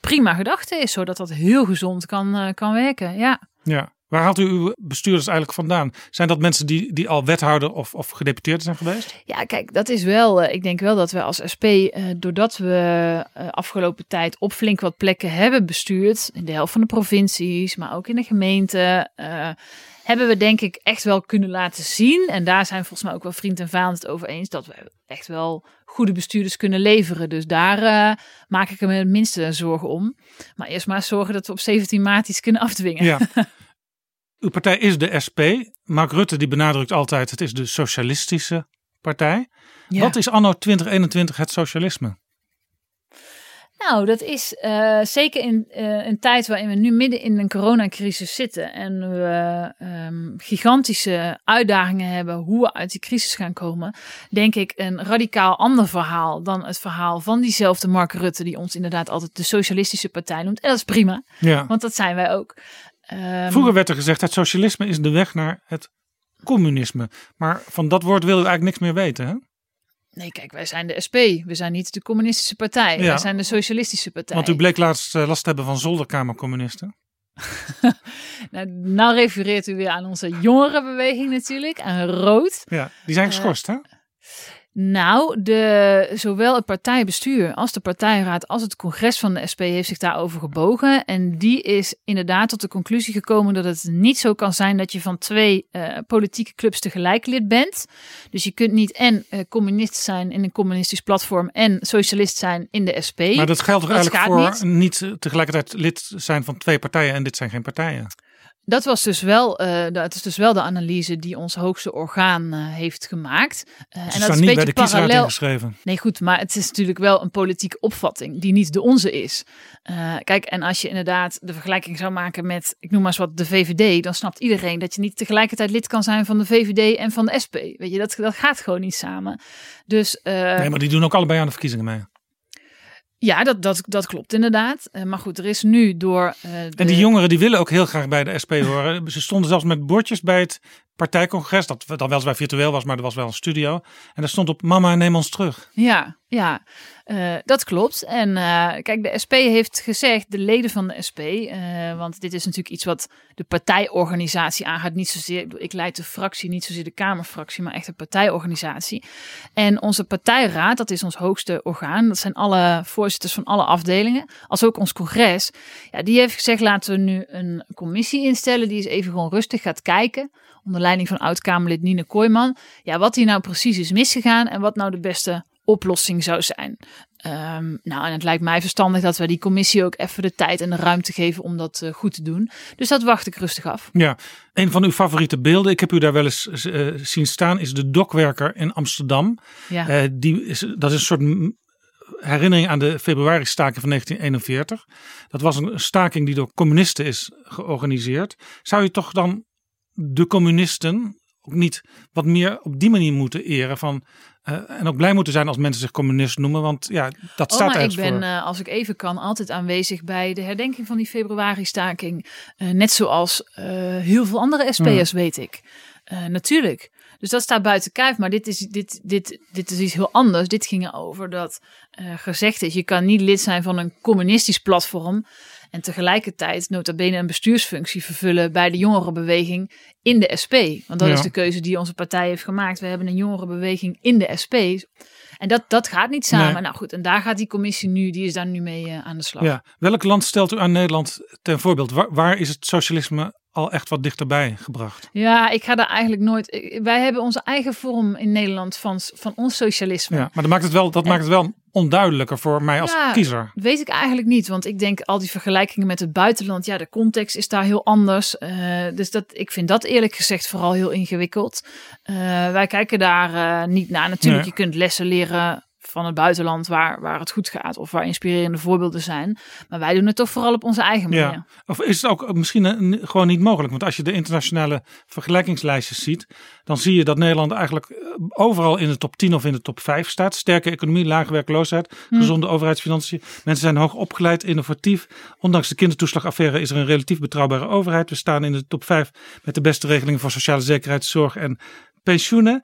prima gedachte is. Zodat dat heel gezond kan, kan werken, ja. Ja. Waar haalt u uw bestuurders eigenlijk vandaan? Zijn dat mensen die, die al wethouder of, of gedeputeerd zijn geweest? Ja, kijk, dat is wel. eh, ik denk wel dat we als SP, eh, doordat we eh, afgelopen tijd op flink wat plekken hebben bestuurd, in de helft van de provincies, maar ook in de gemeente, hebben we denk ik echt wel kunnen laten zien. En daar zijn volgens mij ook wel vriend en vijand het over eens dat we echt wel goede bestuurders kunnen leveren. Dus daar eh, maak ik me het minste zorgen om. Maar eerst maar zorgen dat we op 17 maart iets kunnen afdwingen. Ja. [LAUGHS] Uw partij is de SP. Mark Rutte die benadrukt altijd, het is de socialistische partij. Ja. Wat is anno 2021 het socialisme? Nou, dat is eh, zeker in eh, een tijd waarin we nu midden in een coronacrisis zitten en we ehm, gigantische uitdagingen hebben hoe we uit die crisis gaan komen, denk ik een radicaal ander verhaal dan het verhaal van diezelfde Mark Rutte, die ons inderdaad altijd de socialistische partij noemt. En dat is prima, Ja. want dat zijn wij ook. Ehm, Vroeger werd er gezegd, het socialisme is de weg naar het communisme. Maar van dat woord wil u eigenlijk niks meer weten, hè? Nee, kijk, wij zijn de SP. We zijn niet de communistische partij. Ja. Wij zijn de socialistische partij. Want u bleek laatst eh, last te hebben van zolderkamercommunisten. [LAUGHS] Nou, nou refereert u weer aan onze jongerenbeweging natuurlijk, aan Rood. Ja, die zijn geschorst, hè? Nou, de, zowel het partijbestuur als de partijraad als het congres van de SP heeft zich daarover gebogen. En die is inderdaad tot de conclusie gekomen dat het niet zo kan zijn dat je van twee eh, politieke clubs tegelijk lid bent. Dus je kunt niet en eh, communist zijn in een communistisch platform en socialist zijn in de SP. Maar dat geldt toch eigenlijk voor niet. eh, tegelijkertijd lid zijn van twee partijen en dit zijn geen partijen. Dat was dus wel, eh, dat is dus wel de analyse die ons hoogste orgaan eh, heeft gemaakt. Ze en dat is een niet bij de parallel. ingeschreven. Nee, goed, maar het is natuurlijk wel een politieke opvatting die niet de onze is. Kijk, en als je inderdaad de vergelijking zou maken met, ik noem maar eens wat, de VVD, dan snapt iedereen dat je niet tegelijkertijd lid kan zijn van de VVD en van de SP. Weet je, dat, dat gaat gewoon niet samen. Dus Nee, maar die doen ook allebei aan de verkiezingen mee. Ja, dat, dat, dat klopt inderdaad. Eh, maar goed, er is nu door. eh, de... En die jongeren die willen ook heel graag bij de SP horen. [LAUGHS] Ze stonden zelfs met bordjes bij het partijcongres. Dat dan weliswaar virtueel was, maar er was wel een studio. En daar stond op mama neem ons terug. Ja, ja, eh, dat klopt. En eh, kijk, de SP heeft gezegd, de leden van de SP, eh, want dit is natuurlijk iets wat de partijorganisatie aangaat. Niet zozeer, ik, leid de fractie, niet zozeer de Kamerfractie, maar echt de partijorganisatie. En onze partijraad, dat is ons hoogste orgaan, dat zijn alle voorzitters van alle afdelingen, als ook ons congres. Ja, die heeft gezegd, laten we nu een commissie instellen die eens even gewoon rustig gaat kijken onder leiding van oud-Kamerlid Nine Kooijman. Ja, wat hier nou precies is misgegaan en wat nou de beste oplossing zou zijn. Ehm, nou, en het lijkt mij verstandig dat we die commissie ook even de tijd en de ruimte geven om dat eh, goed te doen. Dus dat wacht ik rustig af. Ja, een van uw favoriete beelden, ik heb u daar wel eens eh, zien staan, is de dokwerker in Amsterdam. Ja. Eh, die is, dat is een soort herinnering aan de februari-staking van 1941. Dat was een staking die door communisten is georganiseerd. Zou je toch dan de communisten ook niet wat meer op die manier moeten eren van, eh, en ook blij moeten zijn als mensen zich communist noemen, want ja, dat Oh, staat maar ik ben, voor. eh, als ik even kan, altijd aanwezig bij de herdenking van die februari-staking. Eh, net zoals heel veel andere SP'ers, weet ik. Natuurlijk. Dus dat staat buiten kijf. Maar dit is, dit, dit, dit is iets heel anders. Dit ging erover dat gezegd is: je kan niet lid zijn van een communistisch platform. En tegelijkertijd nota bene een bestuursfunctie vervullen bij de jongerenbeweging in de SP. Want dat Ja. is de keuze die onze partij heeft gemaakt. We hebben een jongerenbeweging in de SP. En dat, dat gaat niet samen. Nee. Nou goed, en daar gaat die commissie nu, die is daar nu mee eh, aan de slag. Ja. Welk land stelt u aan Nederland ten voorbeeld? Waar, waar is het socialisme al echt wat dichterbij gebracht? Ja, ik ga daar eigenlijk nooit. Wij hebben onze eigen vorm in Nederland van, van ons socialisme. Ja, maar dat maakt het wel, dat maakt het wel onduidelijker voor mij als Ja. kiezer. Weet ik eigenlijk niet, want ik denk al die vergelijkingen met het buitenland, ja, de context is daar heel anders. Eh, dus dat, ik vind dat eerlijk gezegd vooral heel ingewikkeld. Eh, wij kijken daar eh, niet naar. Natuurlijk, Nee. je kunt lessen leren van het buitenland waar, waar het goed gaat of waar inspirerende voorbeelden zijn. Maar wij doen het toch vooral op onze eigen manier. Ja. Of is het ook misschien een- gewoon niet mogelijk? Want als je de internationale vergelijkingslijstjes ziet, dan zie je dat Nederland eigenlijk eh, overal in de top 10 of in de top 5 staat. Sterke economie, lage werkloosheid, Hm. gezonde overheidsfinanciën. Mensen zijn hoog opgeleid, innovatief. Ondanks de kindertoeslagaffaire is er een relatief betrouwbare overheid. We staan in de top 5 met de beste regelingen voor sociale zekerheid, zorg en pensioenen.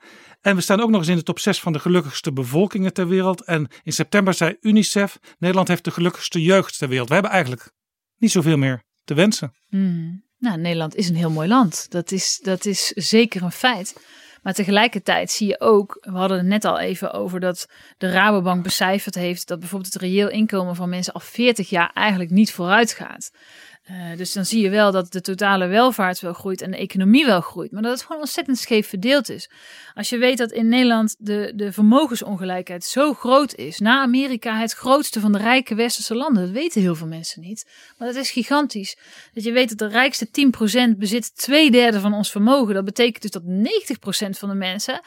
En we staan ook nog eens in de top 6 van de gelukkigste bevolkingen ter wereld. En in september zei UNICEF, Nederland heeft de gelukkigste jeugd ter wereld. We hebben eigenlijk niet zoveel meer te wensen. Hmm. Nou, Nederland is een heel mooi land. Dat is, dat is zeker een feit. Maar tegelijkertijd zie je ook, we hadden het net al even over dat de Rabobank becijferd heeft dat bijvoorbeeld het reëel inkomen van mensen al 40 jaar eigenlijk niet vooruit gaat. Eh, dus dan zie je wel dat de totale welvaart wel groeit en de economie wel groeit. Maar dat het gewoon ontzettend scheef verdeeld is. Als je weet dat in Nederland de, de vermogensongelijkheid zo groot is. Na Amerika het grootste van de rijke westerse landen. Dat weten heel veel mensen niet. Maar dat is gigantisch. Dat je weet dat de rijkste 10% bezit twee derde van ons vermogen. Dat betekent dus dat 90% van de mensen,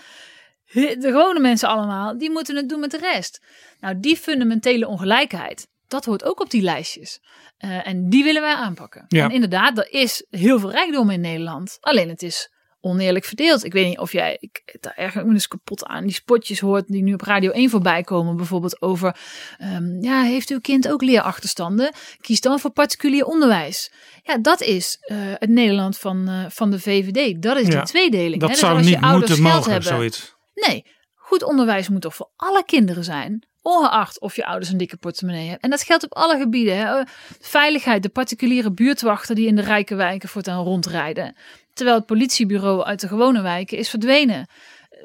de gewone mensen allemaal, die moeten het doen met de rest. Nou, die fundamentele ongelijkheid, dat hoort ook op die lijstjes. Eh, en die willen wij aanpakken. Ja. En inderdaad, er is heel veel rijkdom in Nederland. Alleen het is oneerlijk verdeeld. Ik weet niet of jij, ik, daar me dus kapot aan, die spotjes hoort die nu op Radio 1 voorbij komen. Bijvoorbeeld over, ehm, ja, heeft uw kind ook leerachterstanden? Kies dan voor particulier onderwijs. Ja, dat is eh, het Nederland van, eh, van de VVD. Dat is Ja, die tweedeling. Dat hè? Dus zou als niet moeten mogen, hebben, zoiets. Nee, goed onderwijs moet toch voor alle kinderen zijn. Ongeacht of je ouders een dikke portemonnee hebben. En dat geldt op alle gebieden. Hè. Eh, Veiligheid, de particuliere buurtwachten die in de rijke wijken voortaan rondrijden. Terwijl het politiebureau uit de gewone wijken is verdwenen.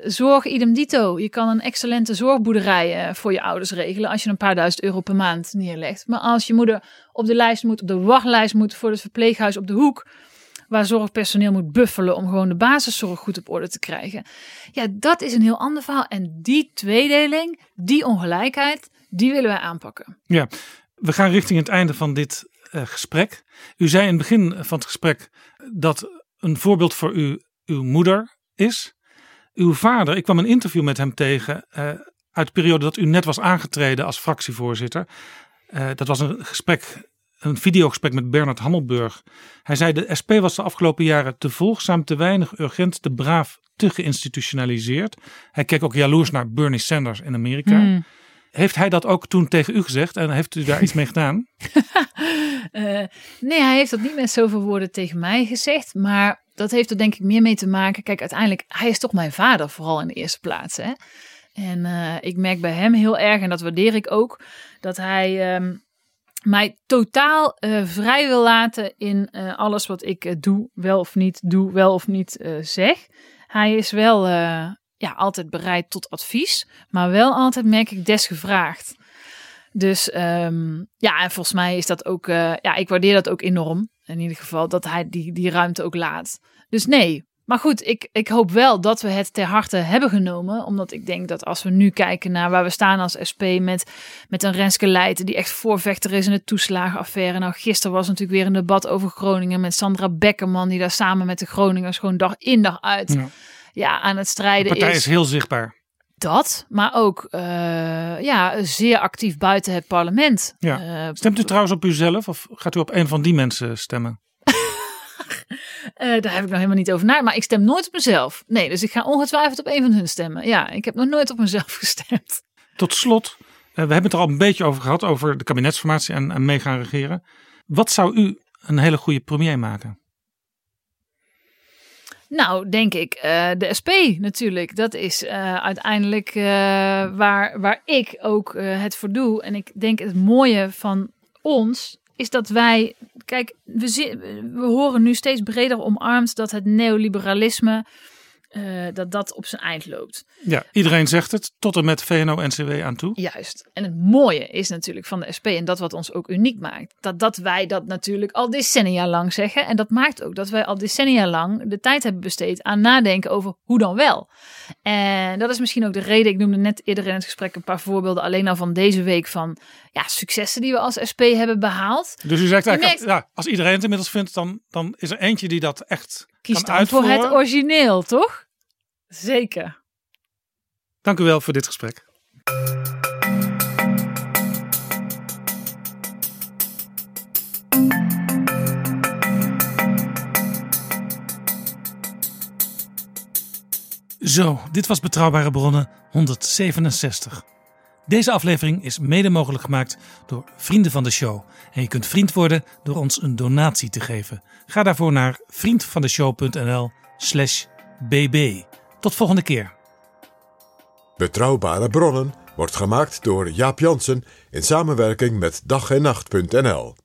Zorg idem dito. Je kan een excellente zorgboerderij eh, voor je ouders regelen als je een paar duizend euro per maand neerlegt. Maar als je moeder op de lijst moet, op de wachtlijst moet voor het verpleeghuis op de hoek, waar zorgpersoneel moet buffelen om gewoon de basiszorg goed op orde te krijgen. Ja, dat is een heel ander verhaal. En die tweedeling, die ongelijkheid, die willen wij aanpakken. Ja, we gaan richting het einde van dit eh, gesprek. U zei in het begin van het gesprek dat een voorbeeld voor u uw moeder is. Uw vader, ik kwam een interview met hem tegen eh, uit de periode dat u net was aangetreden als fractievoorzitter. Eh, dat was een gesprek, een videogesprek met Bernard Hammelburg. Hij zei de SP was de afgelopen jaren te volgzaam, te weinig, urgent, te braaf, te geïnstitutionaliseerd. Hij keek ook jaloers naar Bernie Sanders in Amerika. Hmm. Heeft hij dat ook toen tegen u gezegd en heeft u daar iets mee gedaan? [LAUGHS] Eh, nee, hij heeft dat niet met zoveel woorden tegen mij gezegd. Maar dat heeft er denk ik meer mee te maken. Kijk, uiteindelijk, hij is toch mijn vader, vooral in de eerste plaats. Hè? En eh, ik merk bij hem heel erg, en dat waardeer ik ook, dat hij ehm, mij totaal eh, vrij wil laten in eh, alles wat ik eh, doe, wel of niet doe, wel of niet zeg. Hij is wel ja, altijd bereid tot advies, maar wel altijd merk ik desgevraagd. Dus ehm, ja, en volgens mij is dat ook, ja, ik waardeer dat ook enorm. In ieder geval dat hij die, die ruimte ook laat. Dus nee. Maar goed, ik, ik hoop wel dat we het ter harte hebben genomen. Omdat ik denk dat als we nu kijken naar waar we staan als SP met, met een Renske Leijten die echt voorvechter is in de toeslagenaffaire. Nou, gisteren was natuurlijk weer een debat over Groningen met Sandra Beckerman die daar samen met de Groningers gewoon dag in dag uit Ja. ja. aan het De strijden partij is. is heel zichtbaar. Dat, maar ook eh, ja, zeer actief buiten het parlement. Ja. Eh, Stemt u trouwens op uzelf of gaat u op een van die mensen stemmen? Eh, daar heb ik nog helemaal niet over na. Maar ik stem nooit op mezelf. Nee, dus ik ga ongetwijfeld op een van hun stemmen. Ja, ik heb nog nooit op mezelf [LAUGHS] gestemd. Tot slot, eh, we hebben het er al een beetje over gehad, over de kabinetsformatie en, en mee gaan regeren. Wat zou u een hele goede premier maken? Nou, denk ik, eh, de SP natuurlijk. Dat is uiteindelijk waar, waar ik ook het voor doe. En ik denk het mooie van ons is dat wij. Kijk, we, zi- we horen nu steeds breder omarmd dat het neoliberalisme. eh, dat dat op zijn eind loopt. Ja, iedereen zegt het, tot en met VNO-NCW aan toe. Juist. En het mooie is natuurlijk van de SP en dat wat ons ook uniek maakt, dat, dat wij dat natuurlijk al decennia lang zeggen. En dat maakt ook dat wij al decennia lang de tijd hebben besteed aan nadenken over hoe dan wel. En dat is misschien ook de reden, ik noemde net eerder in het gesprek een paar voorbeelden alleen al van deze week van ja, successen die we als SP hebben behaald. Dus u zegt eigenlijk, ja, als iedereen het inmiddels vindt, dan, dan is er eentje die dat echt kiest voor het origineel, toch? Zeker. Dank u wel voor dit gesprek. Zo, dit was Betrouwbare Bronnen 167. Deze aflevering is mede mogelijk gemaakt door vrienden van de show. En je kunt vriend worden door ons een donatie te geven. Ga daarvoor naar vriendvandeshow.nl/slash bb. Tot volgende keer. Betrouwbare bronnen wordt gemaakt door Jaap Jansen in samenwerking met dag en nacht.nl.